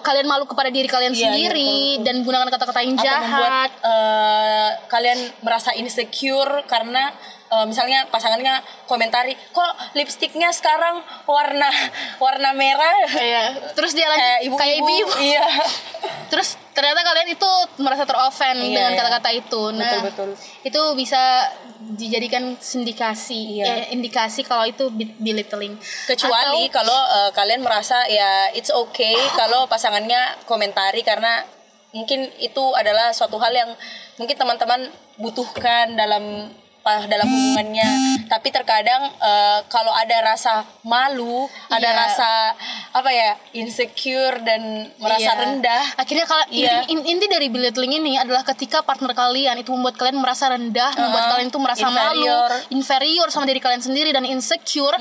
kalian malu kepada diri kalian Iya, iya, sendiri betul, dan menggunakan kata-kata yang atau membuat jahat. eh, kalian merasa insecure karena eh, misalnya pasangannya komentari, kok lipstiknya sekarang warna warna merah Iya. Terus dia kayak ibu-ibu. kayak ibu-ibu. Iya. (laughs) Terus ternyata kalian itu merasa terofen Iya, dengan iya. kata-kata itu. Nah, Betul, betul. itu bisa dijadikan sindikasi, Iya. eh, indikasi kalau itu be- belittling. Kecuali Atau- kalau eh, kalian merasa ya it's okay (laughs) kalau pasangannya komentari karena mungkin itu adalah suatu hal yang mungkin teman-teman butuhkan dalam dalam hubungannya tapi terkadang eh, kalau ada rasa malu ada Iya. rasa apa ya insecure dan merasa Iya. rendah Akhirnya kalau Iya. inti, inti dari belittling ini adalah ketika partner kalian itu membuat kalian merasa rendah, membuat Uh-uh. kalian itu merasa Inferior. malu, inferior sama diri kalian sendiri dan insecure.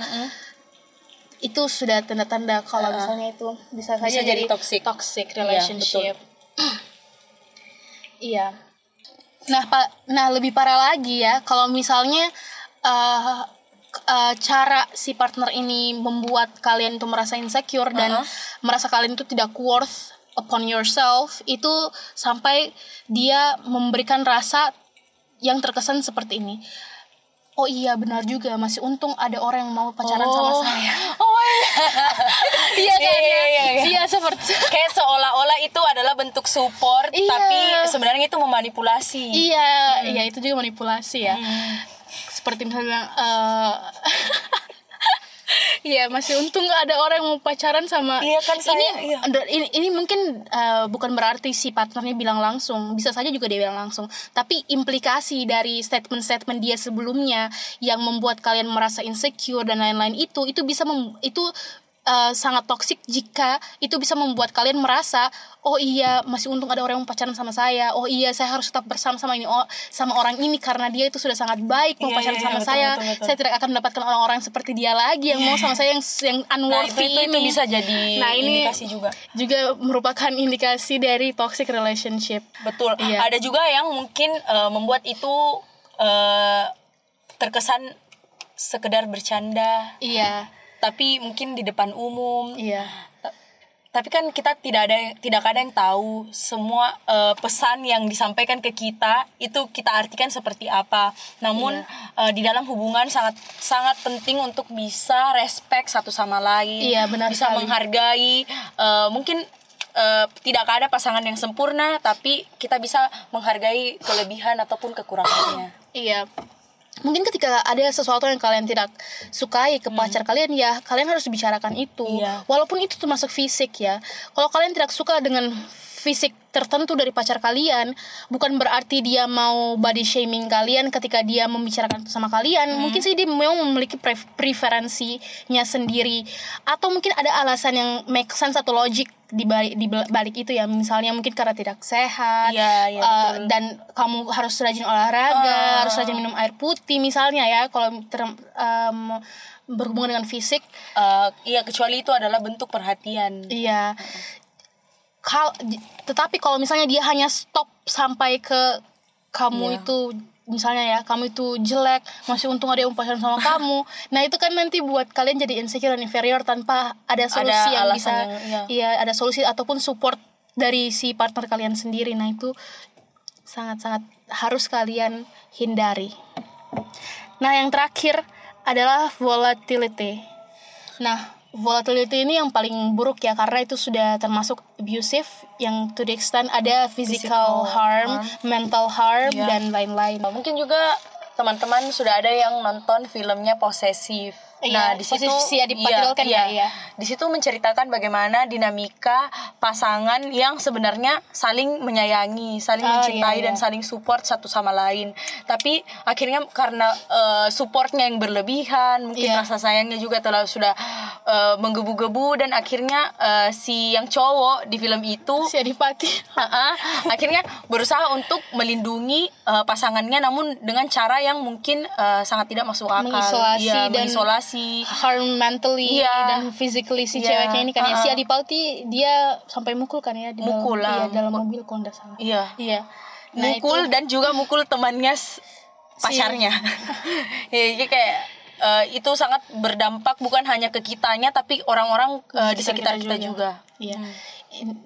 Itu sudah tanda-tanda kalau Uh-uh. misalnya itu bisa saja Bisa jadi toxic. toxic Iya, relationship. (clears throat) Iya. Nah, Pak, nah lebih parah lagi ya kalau misalnya eh, k- eh, cara si partner ini membuat kalian itu merasa insecure dan Uh-huh. merasa kalian itu tidak worth upon yourself itu sampai dia memberikan rasa yang terkesan seperti ini. Oh iya benar juga masih untung ada orang yang mau pacaran sama Oh. saya. (laughs) oh iya (laughs) Iya kan Iya, ya? iya, iya, iya. Seperti kayak seolah-olah itu adalah bentuk support Iya. tapi sebenarnya itu memanipulasi Iya, iya itu juga manipulasi ya. Hmm. Seperti misalnya eh (laughs) Iya, masih untung nggak ada orang yang mau pacaran sama Iya kan, saya- ini, iya. ini ini mungkin eh, bukan berarti si partnernya bilang langsung, bisa saja juga dia bilang langsung. Tapi implikasi dari statement-statement dia sebelumnya yang membuat kalian merasa insecure dan lain-lain itu itu bisa mem- itu eh, sangat toksik jika itu bisa membuat kalian merasa oh iya masih untung ada orang yang pacaran sama saya. Oh iya saya harus tetap bersama sama ini oh, sama orang ini karena dia itu sudah sangat baik mau Iya, pacaran iya, sama betul, saya. betul, betul. saya tidak akan mendapatkan orang-orang seperti dia lagi yang mau sama saya yang yang nah unworthy itu, itu, itu ini. bisa jadi Nah, ini- indikasi juga. juga merupakan indikasi dari toxic relationship. Betul. Iya. ada juga yang mungkin eh, membuat itu eh, terkesan sekedar bercanda. Iya tapi mungkin di depan umum. Iya. Tapi kan kita tidak ada tidak ada yang tahu semua eh, pesan yang disampaikan ke kita itu kita artikan seperti apa. Namun eh, di dalam hubungan sangat sangat penting untuk bisa respect satu sama lain. Iya, benar bisa sekali. menghargai eh, mungkin eh, tidak ada pasangan yang sempurna tapi kita bisa menghargai kelebihan ataupun kekurangannya. Iya. Mungkin ketika ada sesuatu yang kalian tidak sukai ke pacar kalian ya, kalian harus bicarakan itu. Hmm. Iya. Walaupun itu termasuk fisik ya. Kalau kalian tidak suka dengan fisik tertentu dari pacar kalian, bukan berarti dia mau body shaming kalian ketika dia membicarakan itu sama kalian. Hmm. Mungkin sih dia memang memiliki pre- preferensinya sendiri atau mungkin ada alasan yang make sense atau logik di balik, di balik itu ya. Misalnya mungkin karena tidak sehat, Iya, iya, uh, betul. dan kamu harus rajin olahraga, Ah. harus rajin minum air putih misalnya ya kalau ter- um, berhubungan dengan fisik, Eh, iya kecuali itu adalah bentuk perhatian iya. Kal tetapi kalau misalnya dia hanya stop sampai ke kamu Iya. itu misalnya ya kamu itu jelek masih untung ada yang pacaran sama (laughs) kamu nah itu kan nanti buat kalian jadi insecure dan inferior tanpa ada solusi Ada yang bisa yang- iya. iya ada solusi ataupun support dari si partner kalian sendiri nah itu sangat-sangat harus kalian hindari nah yang terakhir adalah volatility nah volatility ini yang paling buruk ya karena itu sudah termasuk abusive yang to the extent ada physical, Physical harm, harm. mental harm Iya. dan lain-lain Mungkin juga teman-teman sudah ada yang nonton filmnya posesif. Iya, nah, di situ si Adi Patilkan iya, ya, iya. Di situ menceritakan bagaimana dinamika pasangan yang sebenarnya saling menyayangi, saling Oh, mencintai iya, dan iya. saling support satu sama lain. Tapi akhirnya karena eh, supportnya yang berlebihan, mungkin Iya. rasa sayangnya juga telah sudah eh, menggebu-gebu dan akhirnya eh, si yang cowok di film itu si Adipati (laughs) akhirnya berusaha untuk melindungi uh, pasangannya namun dengan cara yang mungkin uh, sangat tidak masuk akal Mengisolasi Iya, dan- mengisolasi harm mentally Iya. dan physically si Iya, ceweknya ini kan ya. Si uh-uh. Adipati dia sampai mukul kan ya di dalam, Mukul lah, iya, dalam mukul. mobil kalau nggak salah. Iya. Iya. Nah mukul itu dan juga mukul temannya pacarnya. (laughs) Ya, jadi kayak uh, itu sangat berdampak bukan hanya ke kitanya tapi orang-orang uh, di sekitar kita, juga, iya.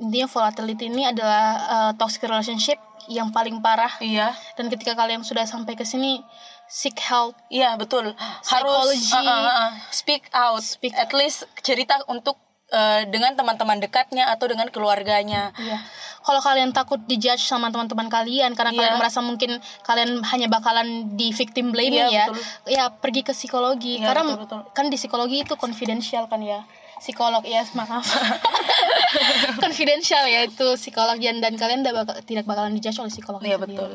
Intinya volatility ini adalah uh, toxic relationship yang paling parah. Iya. Dan ketika kalian sudah sampai ke sini seek help Iya betul Psychology. harus uh, uh, uh, speak out Speak- at least cerita untuk uh, dengan teman-teman dekatnya atau dengan keluarganya Iya. Kalau kalian takut dijudge sama teman-teman kalian karena Iya. kalian merasa mungkin kalian hanya bakalan di victim blaming Iya, ya, betul. ya pergi ke psikologi. Iya, karena betul, betul. kan di psikologi itu confidential kan ya. Psikolog ya, maaf. (laughs) confidential ya itu psikolog dan, dan kalian tidak bakal, tidak bakalan dijudge oleh psikolog Iya, betul.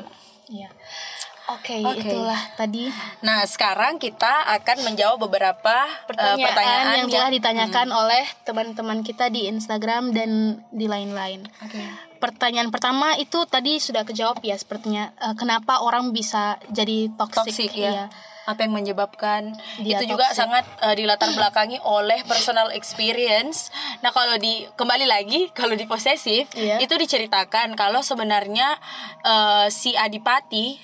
Iya. Oke, Oke. itulah tadi Nah, sekarang kita akan menjawab beberapa eh, pertanyaan, pertanyaan yang telah ditanyakan oleh teman-teman kita di Instagram dan di lain-lain. Oke. Pertanyaan pertama itu tadi sudah kejawab ya sepertinya eh, kenapa orang bisa jadi toxic, Toxic Iya. ya. Apa yang menyebabkan Dia itu juga toxic. sangat eh, dilatar belakangi oleh personal experience. Nah, kalau di kembali lagi kalau di posesif Iya. itu diceritakan kalau sebenarnya eh, si adipati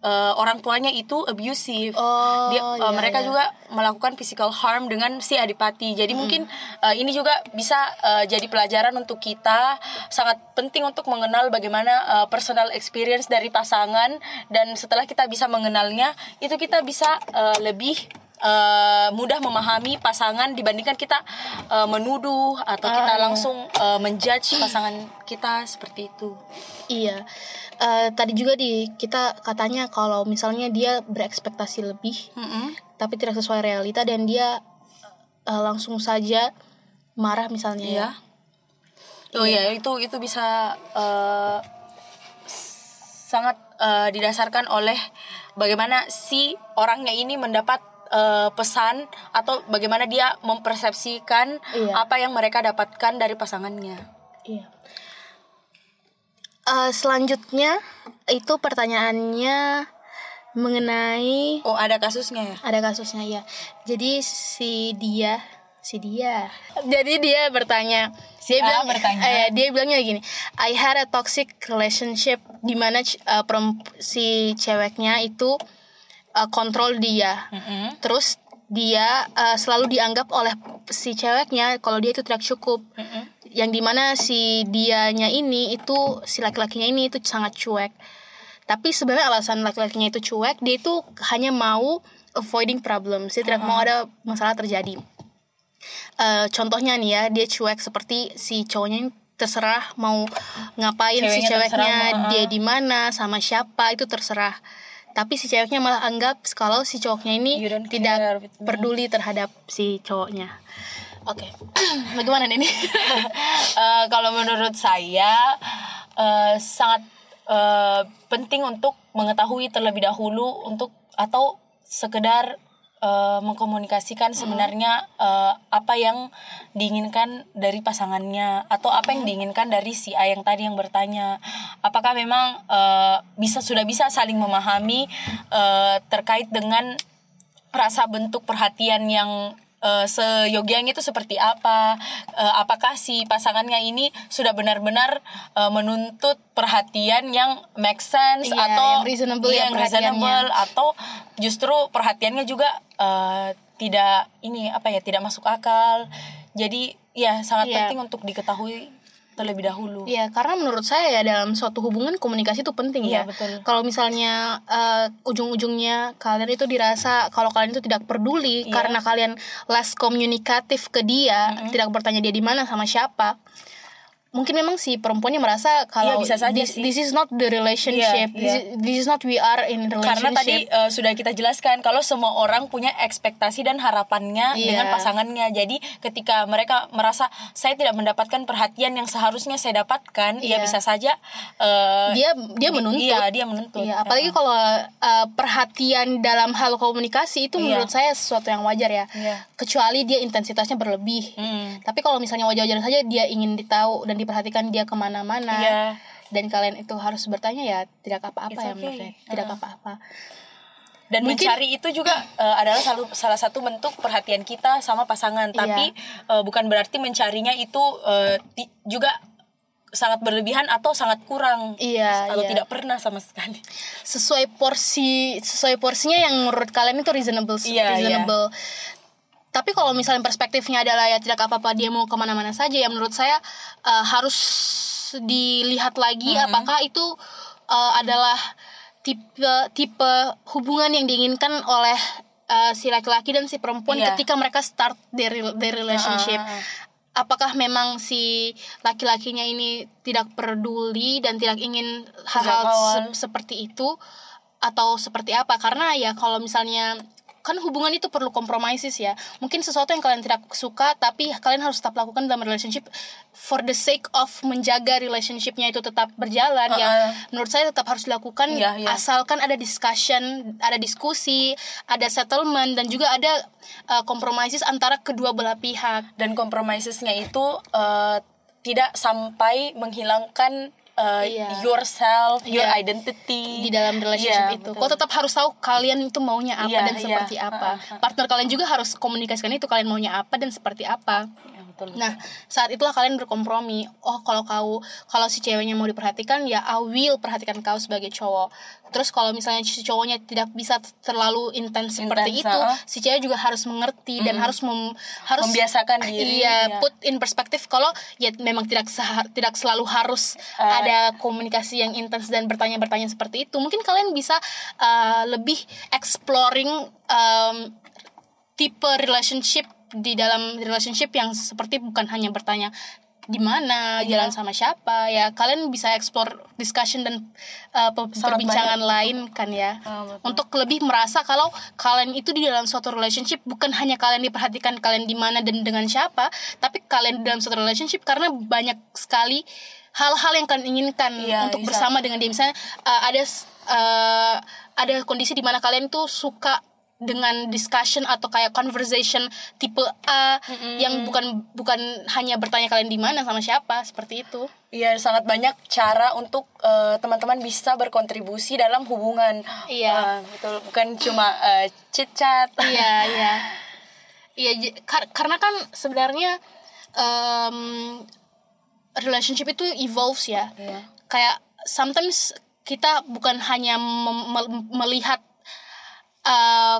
eh, orang tuanya itu abusive. Oh, Dia, iya, mereka iya. juga melakukan physical harm dengan si adipati. Jadi mungkin eh, ini juga bisa eh, jadi pelajaran untuk kita. Sangat penting untuk mengenal bagaimana eh, personal experience dari pasangan dan setelah kita bisa mengenalnya, itu kita bisa eh, lebih eh, mudah memahami pasangan dibandingkan kita eh, menuduh atau Ah, kita iya. langsung eh, menjudge pasangan kita seperti itu. Iya. Eh, tadi juga di kita katanya kalau misalnya dia berekspektasi lebih Mm-mm. tapi tidak sesuai realita dan dia eh, langsung saja marah misalnya ya. Iya. Oh ya, itu itu bisa eh, sangat eh, didasarkan oleh bagaimana si orangnya ini mendapat eh, pesan atau bagaimana dia mempersepsikan Iya. apa yang mereka dapatkan dari pasangannya. Iya. Eh, selanjutnya itu pertanyaannya mengenai Oh, ada kasusnya ya? ada kasusnya ya. Jadi si dia si dia. Jadi dia bertanya, dia Si A bilang bertanya. eh, dia bilangnya gini, I had a toxic relationship di mana peremp- si ceweknya itu eh, kontrol dia. Mm-mm. Terus dia eh, selalu dianggap oleh si ceweknya kalau dia itu tidak cukup. Mm-mm. Yang di mana si dianya ini itu si laki-lakinya ini itu sangat cuek. Tapi sebenarnya alasan laki-lakinya itu cuek, dia itu hanya mau avoiding problems, dia tidak mau ada masalah terjadi. Eh, contohnya nih ya, dia cuek seperti si cowoknya ini terserah mau ngapain si Ceweknya terserah ceweknya, dia di mana, sama siapa itu terserah. Tapi si ceweknya malah anggap kalau si cowoknya ini tidak peduli terhadap si cowoknya. Oke, (clears throat) bagaimana nih? (laughs) Eh, kalau menurut saya eh, sangat eh, penting untuk mengetahui terlebih dahulu untuk atau sekedar eh, mengkomunikasikan sebenarnya eh, apa yang diinginkan dari pasangannya atau apa yang diinginkan dari si A yang tadi yang bertanya. Apakah memang eh, bisa sudah bisa saling memahami eh, terkait dengan rasa bentuk perhatian yang eh, seyogianya itu seperti apa? Eh, apakah si pasangannya ini sudah benar-benar eh, menuntut perhatian yang make sense Iya, atau yang reasonable iya, ya yang reasonable atau justru perhatiannya juga eh, tidak ini apa ya tidak masuk akal. Jadi ya sangat Iya. penting untuk diketahui terlebih dahulu Iya, karena menurut saya ya dalam suatu hubungan komunikasi itu penting ya. Iya, betul. Kalau misalnya eh, ujung-ujungnya kalian itu dirasa kalau kalian itu tidak peduli Iya. karena kalian less komunikatif ke dia, tidak bertanya dia di mana sama siapa. Mungkin memang si perempuannya merasa kalau Iya, bisa saja this, sih. this is not the relationship. Iya, This, iya. is, this is not we are in relationship. karena tadi eh, sudah kita jelaskan kalau semua orang punya ekspektasi dan harapannya Iya. dengan pasangannya jadi ketika mereka merasa saya tidak mendapatkan perhatian yang seharusnya saya dapatkan Iya. ya bisa saja eh, dia dia di- menuntut. iya dia menuntut Iya, apalagi kalau uh, perhatian dalam hal komunikasi itu Iya. menurut saya sesuatu yang wajar ya. Iya. Kecuali dia intensitasnya berlebih. Hmm. Tapi kalau misalnya wajar-wajar saja dia ingin ditahu dan diperhatikan dia ke mana-mana Iya. dan kalian itu harus bertanya ya tidak apa-apa It's ya menurut okay. saya. Tidak apa-apa. dan Mungkin- mencari itu juga eh, adalah salah, salah satu bentuk perhatian kita sama pasangan Iya. tapi eh, bukan berarti mencarinya itu ti- juga sangat berlebihan atau sangat kurang Iya, atau iya. tidak pernah sama sekali Sesuai porsi sesuai porsinya yang menurut kalian itu reasonable Iya, reasonable. Tapi kalau misalnya perspektifnya adalah ya tidak apa-apa dia mau ke mana-mana saja ya menurut saya uh, harus dilihat lagi Mhm. apakah itu uh, adalah tipe tipe hubungan yang diinginkan oleh uh, si laki-laki dan si perempuan Iya. ketika mereka start their, their relationship. Ah. Apakah memang si laki-lakinya ini tidak peduli dan tidak ingin hal-hal se- seperti itu atau seperti apa? Karena ya kalau misalnya kan hubungan itu perlu kompromisis ya mungkin sesuatu yang kalian tidak suka tapi kalian harus tetap lakukan dalam relationship for the sake of menjaga relationshipnya itu tetap berjalan ya Uh-uh. menurut saya tetap harus dilakukan Iya, iya. asalkan ada discussion ada diskusi ada settlement dan juga ada uh, compromises antara kedua belah pihak dan compromisesnya itu eh, tidak sampai menghilangkan eh, Iya. yourself, your Iya. identity di dalam relationship Iya, itu. betul. Kau tetap harus tahu kalian itu maunya apa Iya, dan iya. seperti apa. Uh, uh, uh. Partner kalian juga harus komunikasikan itu kalian maunya apa dan seperti apa. Ya, betul. Nah, saat itulah kalian berkompromi. Oh, kalau kau kalau si ceweknya mau diperhatikan, ya I will perhatikan kau sebagai cowok. Terus kalau misalnya si cowoknya tidak bisa terlalu intens seperti itu, si cewek juga harus mengerti dan harus mem- harus Membiasakan diri, Iya, iya. put in perspektif kalau ya memang tidak seha- tidak selalu harus Ah. ada komunikasi yang intens dan bertanya-bertanya seperti itu. Mungkin kalian bisa uh, lebih exploring um, tipe relationship di dalam relationship yang seperti bukan hanya bertanya di mana Iya. jalan sama siapa ya kalian bisa explore discussion dan uh, perbincangan lain kan ya betul. untuk lebih merasa kalau kalian itu di dalam suatu relationship bukan hanya kalian diperhatikan kalian di mana dan dengan siapa tapi kalian di dalam suatu relationship karena banyak sekali hal-hal yang kalian inginkan Iya, untuk bisa. bersama dengan dia misalnya uh, ada uh, ada kondisi di mana kalian tuh suka dengan discussion atau kayak conversation tipe A Mm-mm. yang bukan bukan hanya bertanya kalian di mana sama siapa seperti itu. Iya, sangat banyak cara untuk eh, teman-teman bisa berkontribusi dalam hubungan. Iya. Betul. Bukan cuma eh, chit-chat. iya (laughs) iya iya j- kar- karena kan sebenarnya em, relationship itu evolves ya Iya. kayak sometimes kita bukan hanya mem- melihat uh,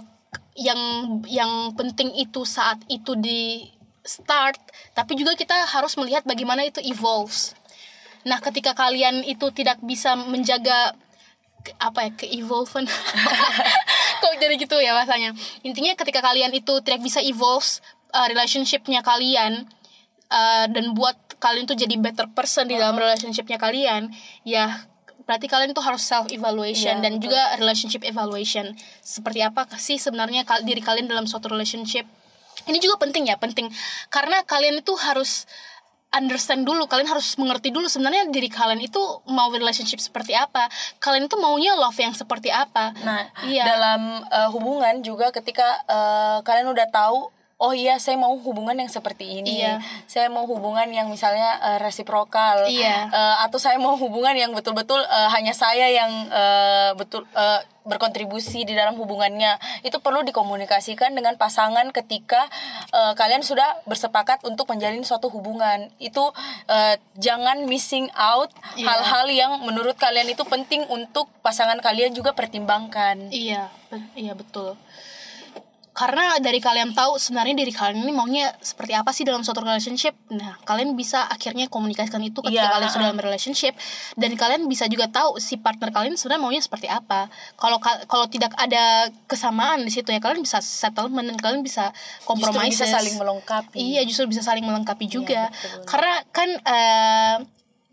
yang yang penting itu saat itu di start tapi juga kita harus melihat bagaimana itu evolves. Nah ketika kalian itu tidak bisa menjaga apa ya ke evolven (laughs) kok jadi gitu ya bahasanya? Intinya ketika kalian itu tidak bisa evolve uh, relationshipnya kalian uh, dan buat kalian tuh jadi better person di dalam relationshipnya kalian ya berarti kalian tuh harus self evaluation Iya, dan betul. juga relationship evaluation. Seperti apa sih sebenarnya diri kalian dalam suatu relationship? Ini juga penting ya penting. Karena kalian itu harus understand dulu kalian harus mengerti dulu sebenarnya diri kalian itu mau relationship seperti apa. Kalian itu maunya love yang seperti apa. Nah, Iya. dalam eh, hubungan juga ketika eh, kalian udah tahu oh iya saya mau hubungan yang seperti ini. Iya. Saya mau hubungan yang misalnya eh, resiprokal. Iya. Eh, atau saya mau hubungan yang betul-betul eh, hanya saya yang eh, betul eh, berkontribusi di dalam hubungannya. Itu perlu dikomunikasikan dengan pasangan ketika eh, kalian sudah bersepakat untuk menjalin suatu hubungan. Itu eh, jangan missing out Iya. hal-hal yang menurut kalian itu penting untuk pasangan kalian juga pertimbangkan. Iya, iya betul. Karena dari kalian tahu sebenarnya diri kalian ini maunya seperti apa sih dalam suatu relationship. Nah, kalian bisa akhirnya komunikasikan itu ketika Iya, kalian sudah dalam relationship dan kalian bisa juga tahu si partner kalian sebenarnya maunya seperti apa. Kalau ka- kalau tidak ada kesamaan di situ ya kalian bisa settlement dan kalian bisa kompromi bisa saling melengkapi. Iya, justru bisa saling melengkapi juga. betul. Karena kan eh,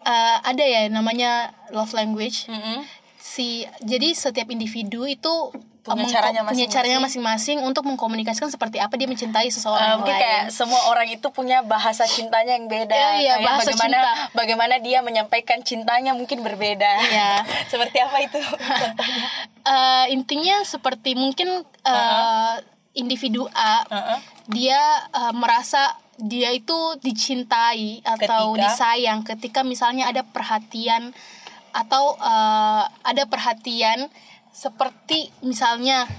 eh, ada ya namanya love language Mm-mm. si jadi setiap individu itu Punya caranya punya masing-masing. caranya masing-masing untuk mengkomunikasikan seperti apa dia mencintai seseorang yang mungkin lain. kayak semua orang itu punya bahasa cintanya yang beda. Iya, iya, Kayak bahasa bagaimana cinta. bagaimana dia menyampaikan cintanya mungkin berbeda. Iya. (laughs) Seperti apa itu? contohnya? (laughs) Eh, intinya seperti mungkin eh, individu A Heeh. dia eh, merasa dia itu dicintai atau Ketika? disayang ketika misalnya ada perhatian atau eh, ada perhatian seperti misalnya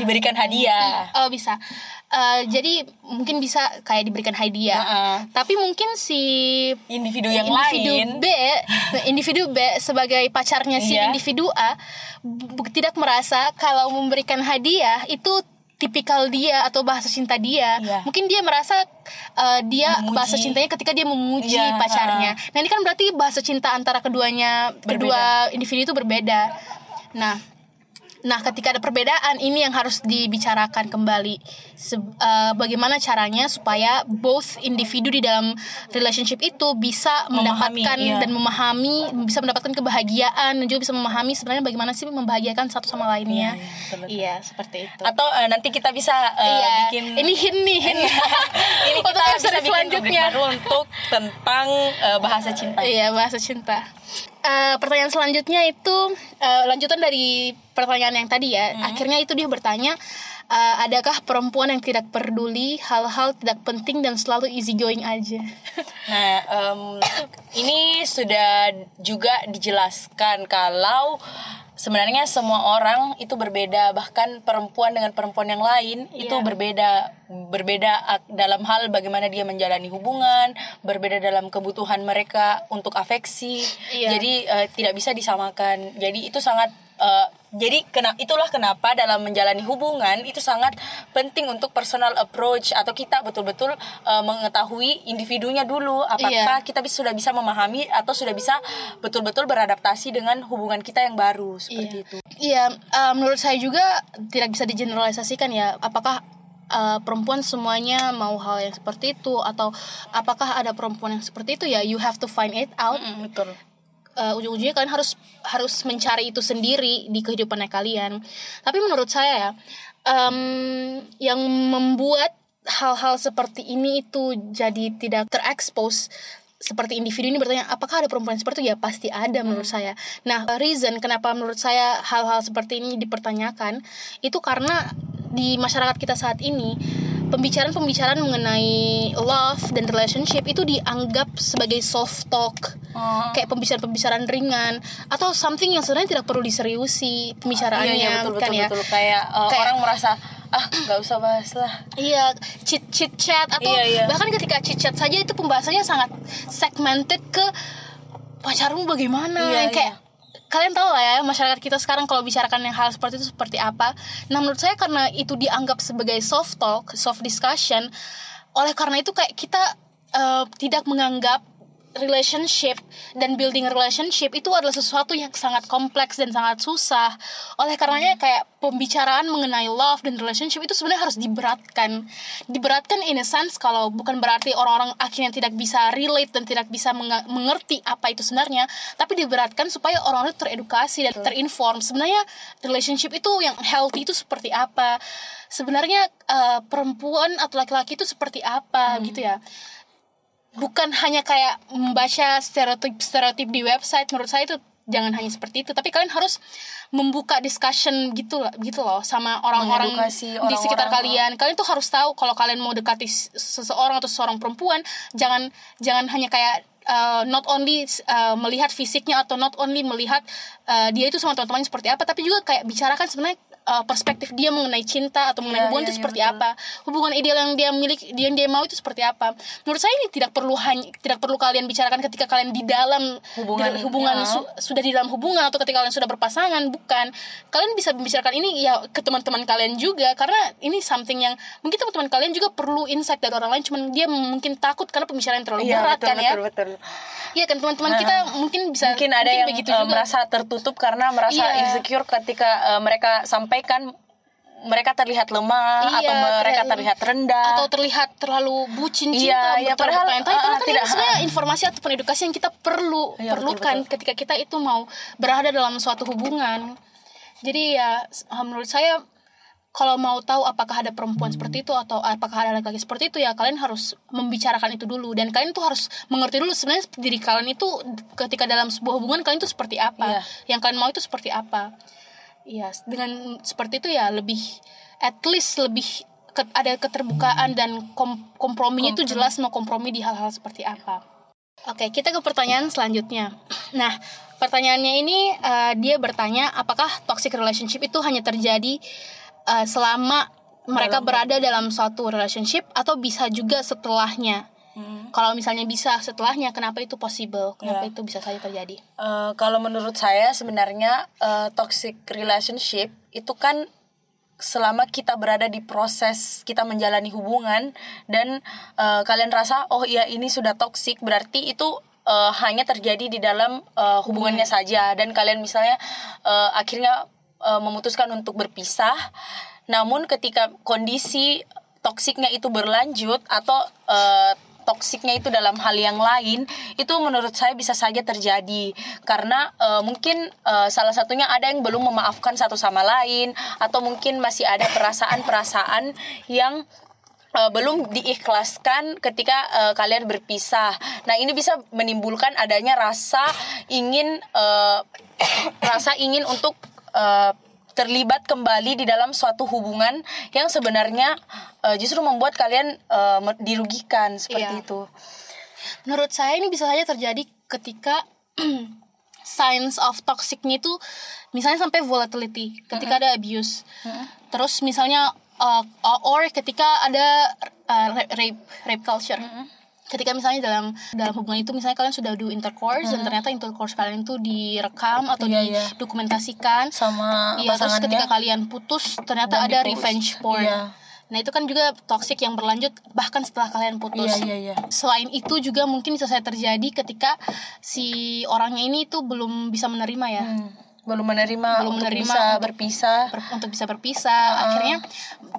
Diberikan hadiah. oh bisa Eh, jadi mungkin bisa kayak diberikan hadiah Heeh. tapi mungkin si Individu yang individu lain. B, (laughs) individu B sebagai pacarnya si Iya. individu A tidak merasa kalau memberikan hadiah itu tipikal dia atau bahasa cinta dia. Iya. Mungkin dia merasa uh, dia Memuji. bahasa cintanya ketika dia memuji Iya, pacarnya. Nah, ini kan berarti bahasa cinta antara keduanya kedua individu itu berbeda. Nah, Nah, ketika ada perbedaan, ini yang harus dibicarakan kembali. Se- uh, bagaimana caranya supaya both individu di dalam relationship itu bisa Memahami, mendapatkan iya. dan memahami, bisa mendapatkan kebahagiaan dan juga bisa memahami sebenarnya bagaimana sih membahagiakan satu sama lainnya. Iya, iya. Iya, seperti itu. Atau eh, nanti kita bisa eh, iya, bikin ini hint nih, hint. (laughs) ini Untuk kita bisa bikin rubrik selanjutnya. baru untuk tentang eh, bahasa cinta. Iya, bahasa cinta. Eh, pertanyaan selanjutnya itu eh, lanjutan dari pertanyaan yang tadi ya. Hmm. Akhirnya itu dia bertanya, eh, adakah perempuan yang tidak peduli hal-hal tidak penting dan selalu easy going aja? (laughs) Nah, em, ini sudah juga dijelaskan kalau sebenarnya semua orang itu berbeda, bahkan perempuan dengan perempuan yang lain itu Iya. berbeda, berbeda dalam hal bagaimana dia menjalani hubungan, berbeda dalam kebutuhan mereka untuk afeksi. Iya. Jadi eh, tidak bisa disamakan. Jadi itu sangat eh, jadi kena itulah kenapa dalam menjalani hubungan itu sangat penting untuk personal approach atau kita betul-betul eh, mengetahui individunya dulu apakah Iya. kita sudah bisa memahami atau sudah bisa betul-betul beradaptasi dengan hubungan kita yang baru seperti Iya. itu. Iya, eh, menurut saya juga tidak bisa digeneralisasikan ya. Apakah eh, perempuan semuanya mau hal yang seperti itu atau apakah ada perempuan yang seperti itu ya? You have to find it out. Mm-mm, betul. Eh, ujung-ujungnya kalian harus harus mencari itu sendiri di kehidupannya kalian. Tapi menurut saya ya, em, yang membuat hal-hal seperti ini itu jadi tidak terekspos seperti individu ini bertanya apakah ada perempuan seperti itu ya pasti ada menurut saya. Nah reason kenapa menurut saya hal-hal seperti ini dipertanyakan itu karena di masyarakat kita saat ini pembicaraan-pembicaraan mengenai love dan relationship itu dianggap sebagai soft talk Oh. kayak pembicaraan-pembicaraan ringan atau something yang sebenarnya tidak perlu diseriusi pembicaraannya iya, iya, betul, bukan betul, ya betul. Kayak, eh, Kayak- orang merasa ah nggak usah bahas lah. iya chit chit chat atau Iya, iya. bahkan ketika chit chat saja itu pembahasannya sangat segmented ke pacarmu bagaimana Iya, kayak kalian tahu lah ya masyarakat kita sekarang kalau bicarakan yang hal seperti itu seperti apa? Nah menurut saya karena itu dianggap sebagai soft talk soft discussion oleh karena itu kayak kita eh, tidak menganggap relationship dan building relationship itu adalah sesuatu yang sangat kompleks dan sangat susah. Oleh karenanya kayak pembicaraan mengenai love dan relationship itu sebenarnya harus diberatkan. Diberatkan in a sense kalau bukan berarti orang-orang akhirnya tidak bisa relate dan tidak bisa mengerti apa itu sebenarnya, tapi diberatkan supaya orang-orang teredukasi dan terinform. Sebenarnya relationship itu yang healthy itu seperti apa? Sebenarnya eh, perempuan atau laki-laki itu seperti apa gitu ya? Bukan hanya kayak membaca stereotip-stereotip di website menurut saya itu jangan hanya seperti itu tapi kalian harus membuka discussion gitu gitu loh sama orang-orang di sekitar orang-orang. kalian kalian tuh harus tahu kalau kalian mau dekati seseorang atau seorang perempuan jangan jangan hanya kayak uh, not only uh, melihat fisiknya atau not only melihat uh, dia itu sama teman-temannya seperti apa tapi juga kayak bicarakan sebenarnya uh, perspektif dia mengenai cinta atau mengenai Iya, hubungan iya, itu iya, seperti betul. apa hubungan ideal yang dia miliki yang dia mau itu seperti apa menurut saya ini tidak perlu hanya tidak perlu kalian bicarakan ketika kalian di dalam Hubungan, di- hubungan ya. su- sudah di dalam hubungan atau ketika kalian sudah berpasangan bukan kalian bisa membicarakan ini ya ke teman-teman kalian juga karena ini something yang mungkin teman-teman kalian juga perlu insight dari orang lain cuman dia mungkin takut karena pembicaraan terlalu Iya, berat betul, kan ya betul, betul. iya kan teman-teman kita mungkin bisa mungkin ada yang begitu eh, juga merasa tertutup karena merasa Iya. insecure ketika eh, mereka sampaikan mereka terlihat lemah Iya, atau mereka terlihat- terlihat rendah. atau terlihat terlalu bucin Iya, cinta iya, padahal, bertanya-tanya. uh, padahal kan tidak, ini sebenarnya informasi ataupun edukasi yang kita perlu Iya, perlukan betul, ketika kita itu mau berada dalam suatu hubungan. Jadi ya menurut saya kalau mau tahu apakah ada perempuan seperti itu atau apakah ada laki-laki seperti itu ya kalian harus membicarakan itu dulu. Dan kalian tuh harus mengerti dulu sebenarnya diri kalian itu ketika dalam sebuah hubungan kalian itu seperti apa. Iya. yang kalian mau itu seperti apa Iya, dengan seperti itu ya lebih at least lebih ke- ada keterbukaan dan kom- komprominya itu Kompromi. jelas mau kompromi di hal-hal seperti apa. Oke, kita ke pertanyaan selanjutnya. (clears throat) Nah, pertanyaannya ini eh, dia bertanya apakah toxic relationship itu hanya terjadi eh, selama mereka Dalam- berada dalam suatu relationship atau bisa juga setelahnya. Hmm. Kalau misalnya bisa setelahnya, kenapa itu possible? Kenapa Ya. itu bisa saja terjadi? Eh, kalau menurut saya sebenarnya eh, toxic relationship itu kan selama kita berada di proses kita menjalani hubungan dan eh, kalian rasa oh iya ini sudah toxic berarti itu eh, hanya terjadi di dalam eh, hubungannya saja dan kalian misalnya eh, akhirnya uh, memutuskan untuk berpisah namun ketika kondisi toksiknya itu berlanjut atau uh, toksiknya itu dalam hal yang lain itu menurut saya bisa saja terjadi karena uh, mungkin uh, salah satunya ada yang belum memaafkan satu sama lain atau mungkin masih ada perasaan-perasaan yang uh, belum diikhlaskan ketika uh, kalian berpisah. Nah, ini bisa menimbulkan adanya rasa ingin uh, (coughs) rasa ingin untuk terlibat kembali di dalam suatu hubungan yang sebenarnya uh, justru membuat kalian uh, dirugikan seperti Iya. itu. Menurut saya ini bisa saja terjadi ketika (clears throat) signs of toxicnya itu misalnya sampai volatility, ketika ada abuse. Terus misalnya uh, or ketika ada uh, rape rape culture. Ketika misalnya dalam dalam hubungan itu misalnya kalian sudah do intercourse dan ternyata intercourse kalian itu direkam atau Iya, iya. didokumentasikan. Sama Iya, terus ketika kalian putus ternyata Dan ada dipost. revenge porn. Iya. Nah, itu kan juga toxic yang berlanjut bahkan setelah kalian putus. Iya, iya, iya. Selain itu juga mungkin bisa saya terjadi ketika si orangnya ini tuh belum bisa menerima ya. Hmm. Belum menerima Belum untuk menerima bisa untuk- berpisah. ber- untuk bisa berpisah. Akhirnya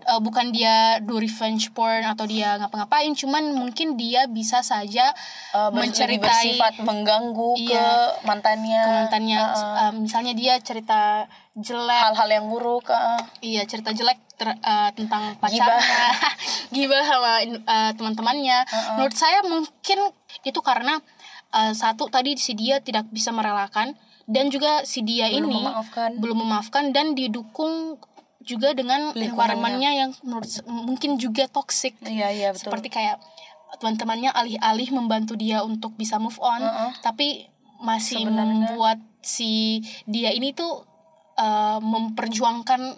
uh, bukan dia do revenge porn atau dia ngapa-ngapain, cuman mungkin dia bisa saja Uh, menceritai bersifat mengganggu ke Iya. mantannya. ke mantannya. Uh, Uh, misalnya dia cerita jelek hal-hal yang buruk. uh. Iya cerita jelek ter- uh, tentang pacarnya, (laughs) gibah sama uh, teman-temannya. Uh-uh. Menurut saya mungkin itu karena uh, satu tadi si dia tidak bisa merelakan dan juga si dia Belum ini memaafkan. belum memaafkan dan didukung juga dengan Lingkungannya. yang menurut mungkin juga toxic. Iya, iya betul. Seperti kayak teman-temannya alih-alih membantu dia untuk bisa move on, Uh-uh. tapi masih Sebenarnya- membuat si dia ini tuh uh, memperjuangkan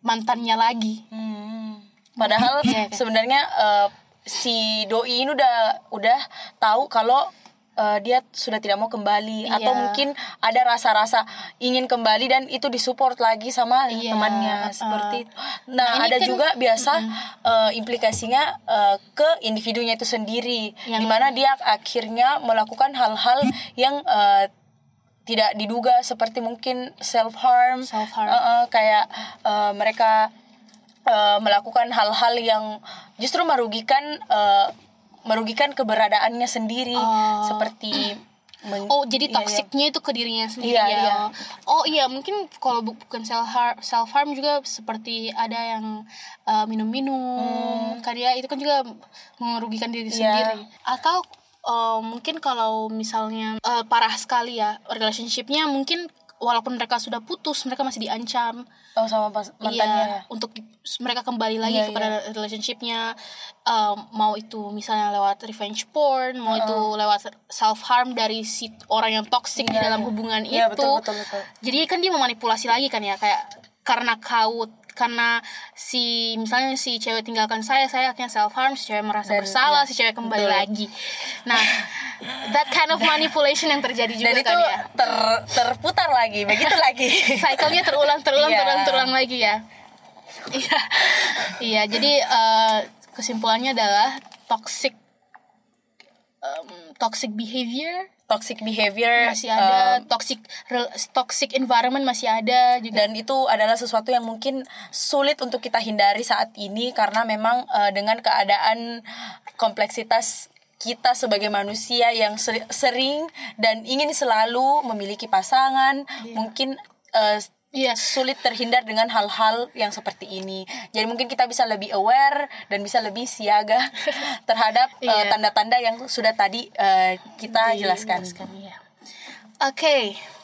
mantannya lagi. Hmm. Padahal (laughs) Iya, kan? sebenarnya eh, si doi ini udah udah tahu kalau eh, dia sudah tidak mau kembali Iya. atau mungkin ada rasa-rasa ingin kembali dan itu disupport lagi sama Iya, temannya uh, seperti itu. Nah, ini ada kan- juga biasa eh, implikasinya eh, ke individunya itu sendiri Yang- di mana dia akhirnya melakukan hal-hal yang eh, tidak diduga seperti mungkin self harm Self harm. Uh-uh, kayak uh, mereka uh, melakukan hal-hal yang justru merugikan uh, merugikan keberadaannya sendiri Oh. seperti men- Oh, jadi Iya, iya. toksiknya itu ke dirinya sendiri Iya, ya. iya. Oh iya, mungkin kalau bu- bukan self harm, self harm juga seperti ada yang uh, minum-minum. Kan ya itu kan juga merugikan diri Hmm. Iya. sendiri. Atau uh, mungkin kalau misalnya uh, parah sekali ya relationshipnya mungkin walaupun mereka sudah putus, mereka masih diancam. oh sama pas mantannya Iya, untuk mereka kembali lagi Iya, kepada relationshipnya um, mau itu misalnya lewat revenge porn, mau itu lewat self harm dari si orang yang toxic di Iya, dalam iya. hubungan Iya, itu. betul, betul, betul. Jadi kan dia memanipulasi lagi kan ya kayak karena kau karena si misalnya si cewek tinggalkan saya, saya akhirnya self harm, si cewek merasa Dan, bersalah, iya, si cewek kembali betul. lagi. Nah, that kind of manipulation yang terjadi juga dan itu kan ya. ter, terputar lagi begitu lagi (laughs) cycle-nya terulang terulang Iya. terulang terulang lagi ya iya iya jadi eh, kesimpulannya adalah toxic em, toxic behavior toxic behavior masih ada. um, toxic toxic environment masih ada juga. Dan itu adalah sesuatu yang mungkin sulit untuk kita hindari saat ini karena memang eh, dengan keadaan kompleksitas kita sebagai manusia yang ser- sering dan ingin selalu memiliki pasangan mungkin eh, iya sulit terhindar dengan hal-hal yang seperti ini. Jadi mungkin kita bisa lebih aware dan bisa lebih siaga (laughs) terhadap eh, Iya. tanda-tanda yang sudah tadi eh, kita jelaskan. iya. oke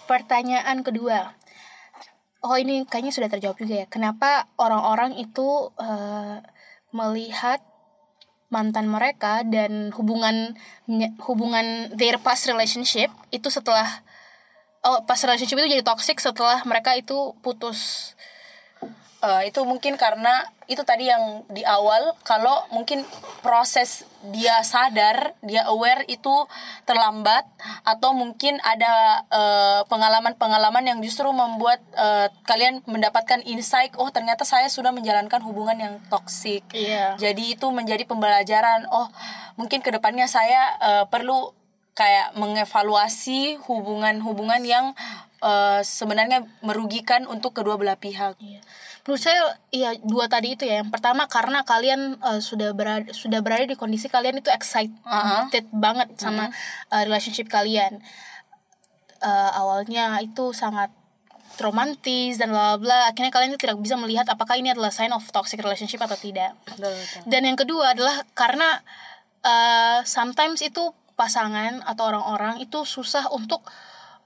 pertanyaan kedua oh ini kayaknya sudah terjawab juga ya kenapa orang-orang itu eh, melihat mantan mereka dan hubungan hubungan their past relationship itu setelah oh past relationship itu jadi toxic setelah mereka itu putus. Eh, itu mungkin karena itu tadi yang di awal kalau mungkin proses dia sadar dia aware itu terlambat atau mungkin ada eh, pengalaman-pengalaman yang justru membuat eh, kalian mendapatkan insight oh ternyata saya sudah menjalankan hubungan yang toksik iya. Jadi itu menjadi pembelajaran oh mungkin ke depannya saya eh, perlu kayak mengevaluasi hubungan-hubungan yang uh, sebenarnya merugikan untuk kedua belah pihak. Iya. Menurut saya iya dua tadi itu ya. Yang pertama karena kalian uh, sudah berada sudah berada di kondisi kalian itu excited Uh-huh. banget sama uh, relationship kalian. Uh, awalnya itu sangat romantis dan bla bla bla. Akhirnya kalian itu tidak bisa melihat apakah ini adalah sign of toxic relationship atau tidak. Betul, betul. Dan yang kedua adalah karena uh, sometimes itu pasangan atau orang-orang itu susah untuk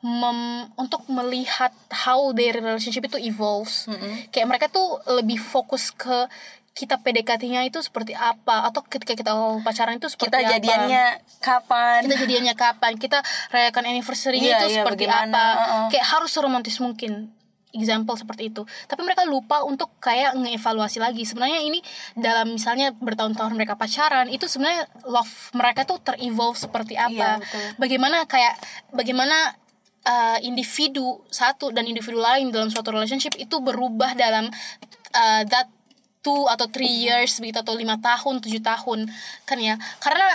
mem, untuk melihat how their relationship itu evolves. Mm-mm. Kayak mereka tuh lebih fokus ke kita PDKT-nya itu seperti apa atau ketika kita pacaran itu seperti Kita apa. jadiannya kapan? kita jadiannya kapan kita rayakan anniversary-nya Iya, itu iya, seperti bagaimana, apa uh-uh. kayak harus seromantis mungkin example seperti itu. Tapi mereka lupa untuk kayak ngeevaluasi lagi. Sebenarnya ini dalam misalnya bertahun-tahun mereka pacaran itu sebenarnya love mereka tuh terevolve seperti apa. Iya, betul. bagaimana kayak bagaimana uh, individu satu dan individu lain dalam suatu relationship itu berubah dalam uh, that two atau three years begitu atau lima tahun tujuh tahun kan ya? Karena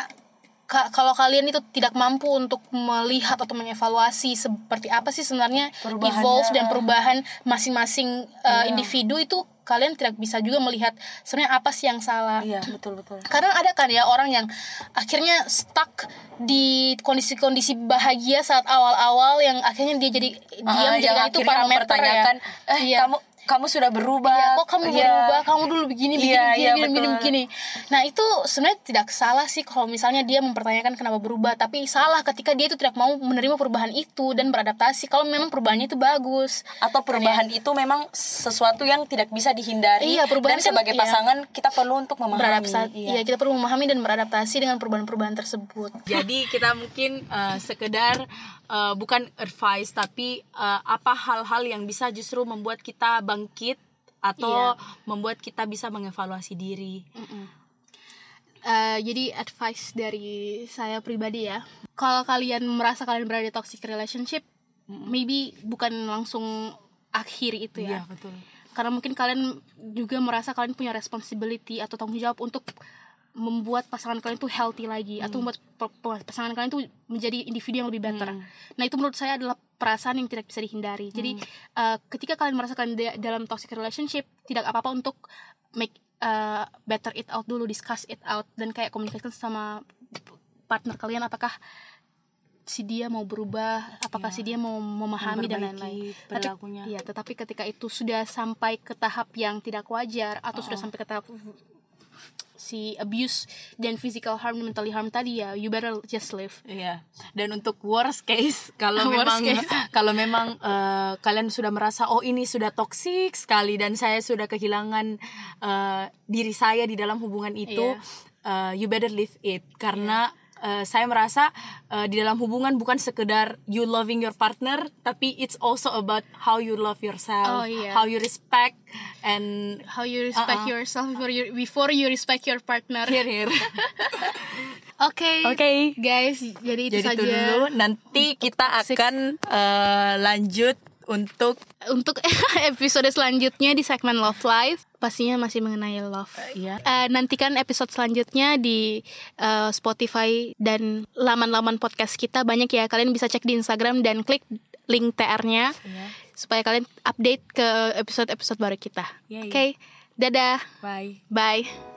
ka- kalau kalian itu tidak mampu untuk melihat atau mengevaluasi seperti apa sih sebenarnya Perubahannya. evolve dan perubahan masing-masing uh, Iya. individu itu kalian tidak bisa juga melihat sebenarnya apa sih yang salah Iya, betul betul. kadang ada kan ya orang yang akhirnya stuck di kondisi-kondisi bahagia saat awal-awal yang akhirnya dia jadi Ah, yang menjadikan itu akhirnya parameter ya eh Iya. kamu kamu sudah berubah. Iya, kok kamu Iya. berubah? Kamu dulu begini, begini, Iya, begini, iya, begini, begini, begini. Nah, itu sebenarnya tidak salah sih kalau misalnya dia mempertanyakan kenapa berubah, tapi salah ketika dia itu tidak mau menerima perubahan itu dan beradaptasi kalau memang perubahannya itu bagus. Atau perubahan itu memang sesuatu yang tidak bisa dihindari. Iya, perubahan dan kan- sebagai iya. pasangan kita perlu untuk memahami. Beradaptasi. Iya. Iya, kita perlu memahami dan beradaptasi dengan perubahan-perubahan tersebut. Jadi kita mungkin uh, sekedar uh, bukan advice tapi uh, apa hal-hal yang bisa justru membuat kita bangkit atau membuat kita bisa mengevaluasi diri. Mm-mm. Eh, jadi advice dari saya pribadi ya kalau kalian merasa kalian berada di toxic relationship maybe bukan langsung akhir itu ya betul. karena mungkin kalian juga merasa kalian punya responsibility atau tanggung jawab untuk membuat pasangan kalian tuh healthy lagi atau membuat pa- pa- pasangan kalian tuh menjadi individu yang lebih better. Hmm. Nah itu menurut saya adalah perasaan yang tidak bisa dihindari. Jadi uh, ketika kalian merasakan da- dalam toxic relationship tidak apa-apa untuk make uh, better it out dulu, discuss it out dan kayak komunikasikan sama partner kalian apakah si dia mau berubah, apakah Iya. si dia mau memahami dan lain-lain. Perilakunya. Iya, tetapi ketika itu sudah sampai ke tahap yang tidak wajar atau sudah Oh. sampai ke tahap si abuse dan physical harm, mentally harm tadi ya, you better just live. Iya. Dan untuk worst case kalau (laughs) memang (laughs) kalau memang eh, kalian sudah merasa oh ini sudah toksik sekali dan saya sudah kehilangan eh, diri saya di dalam hubungan itu, eh, you better leave it. Karena eh, saya merasa eh, di dalam hubungan bukan sekedar you loving your partner tapi it's also about how you love yourself, Oh, iya. how you respect and How you respect Uh-uh. yourself before you, before you respect your partner. here here. (laughs) Oke. Oke. Guys, jadi itu Jadi saja itu dulu nanti kita akan eh, lanjut untuk untuk (laughs) episode selanjutnya di segmen Love Life. Pastinya masih mengenai love. ya Eh, nantikan episode selanjutnya di eh, Spotify dan laman-laman podcast kita banyak ya kalian bisa cek di Instagram dan klik link TR-nya supaya kalian update ke episode-episode baru kita. Yay. Oke, dadah, bye bye.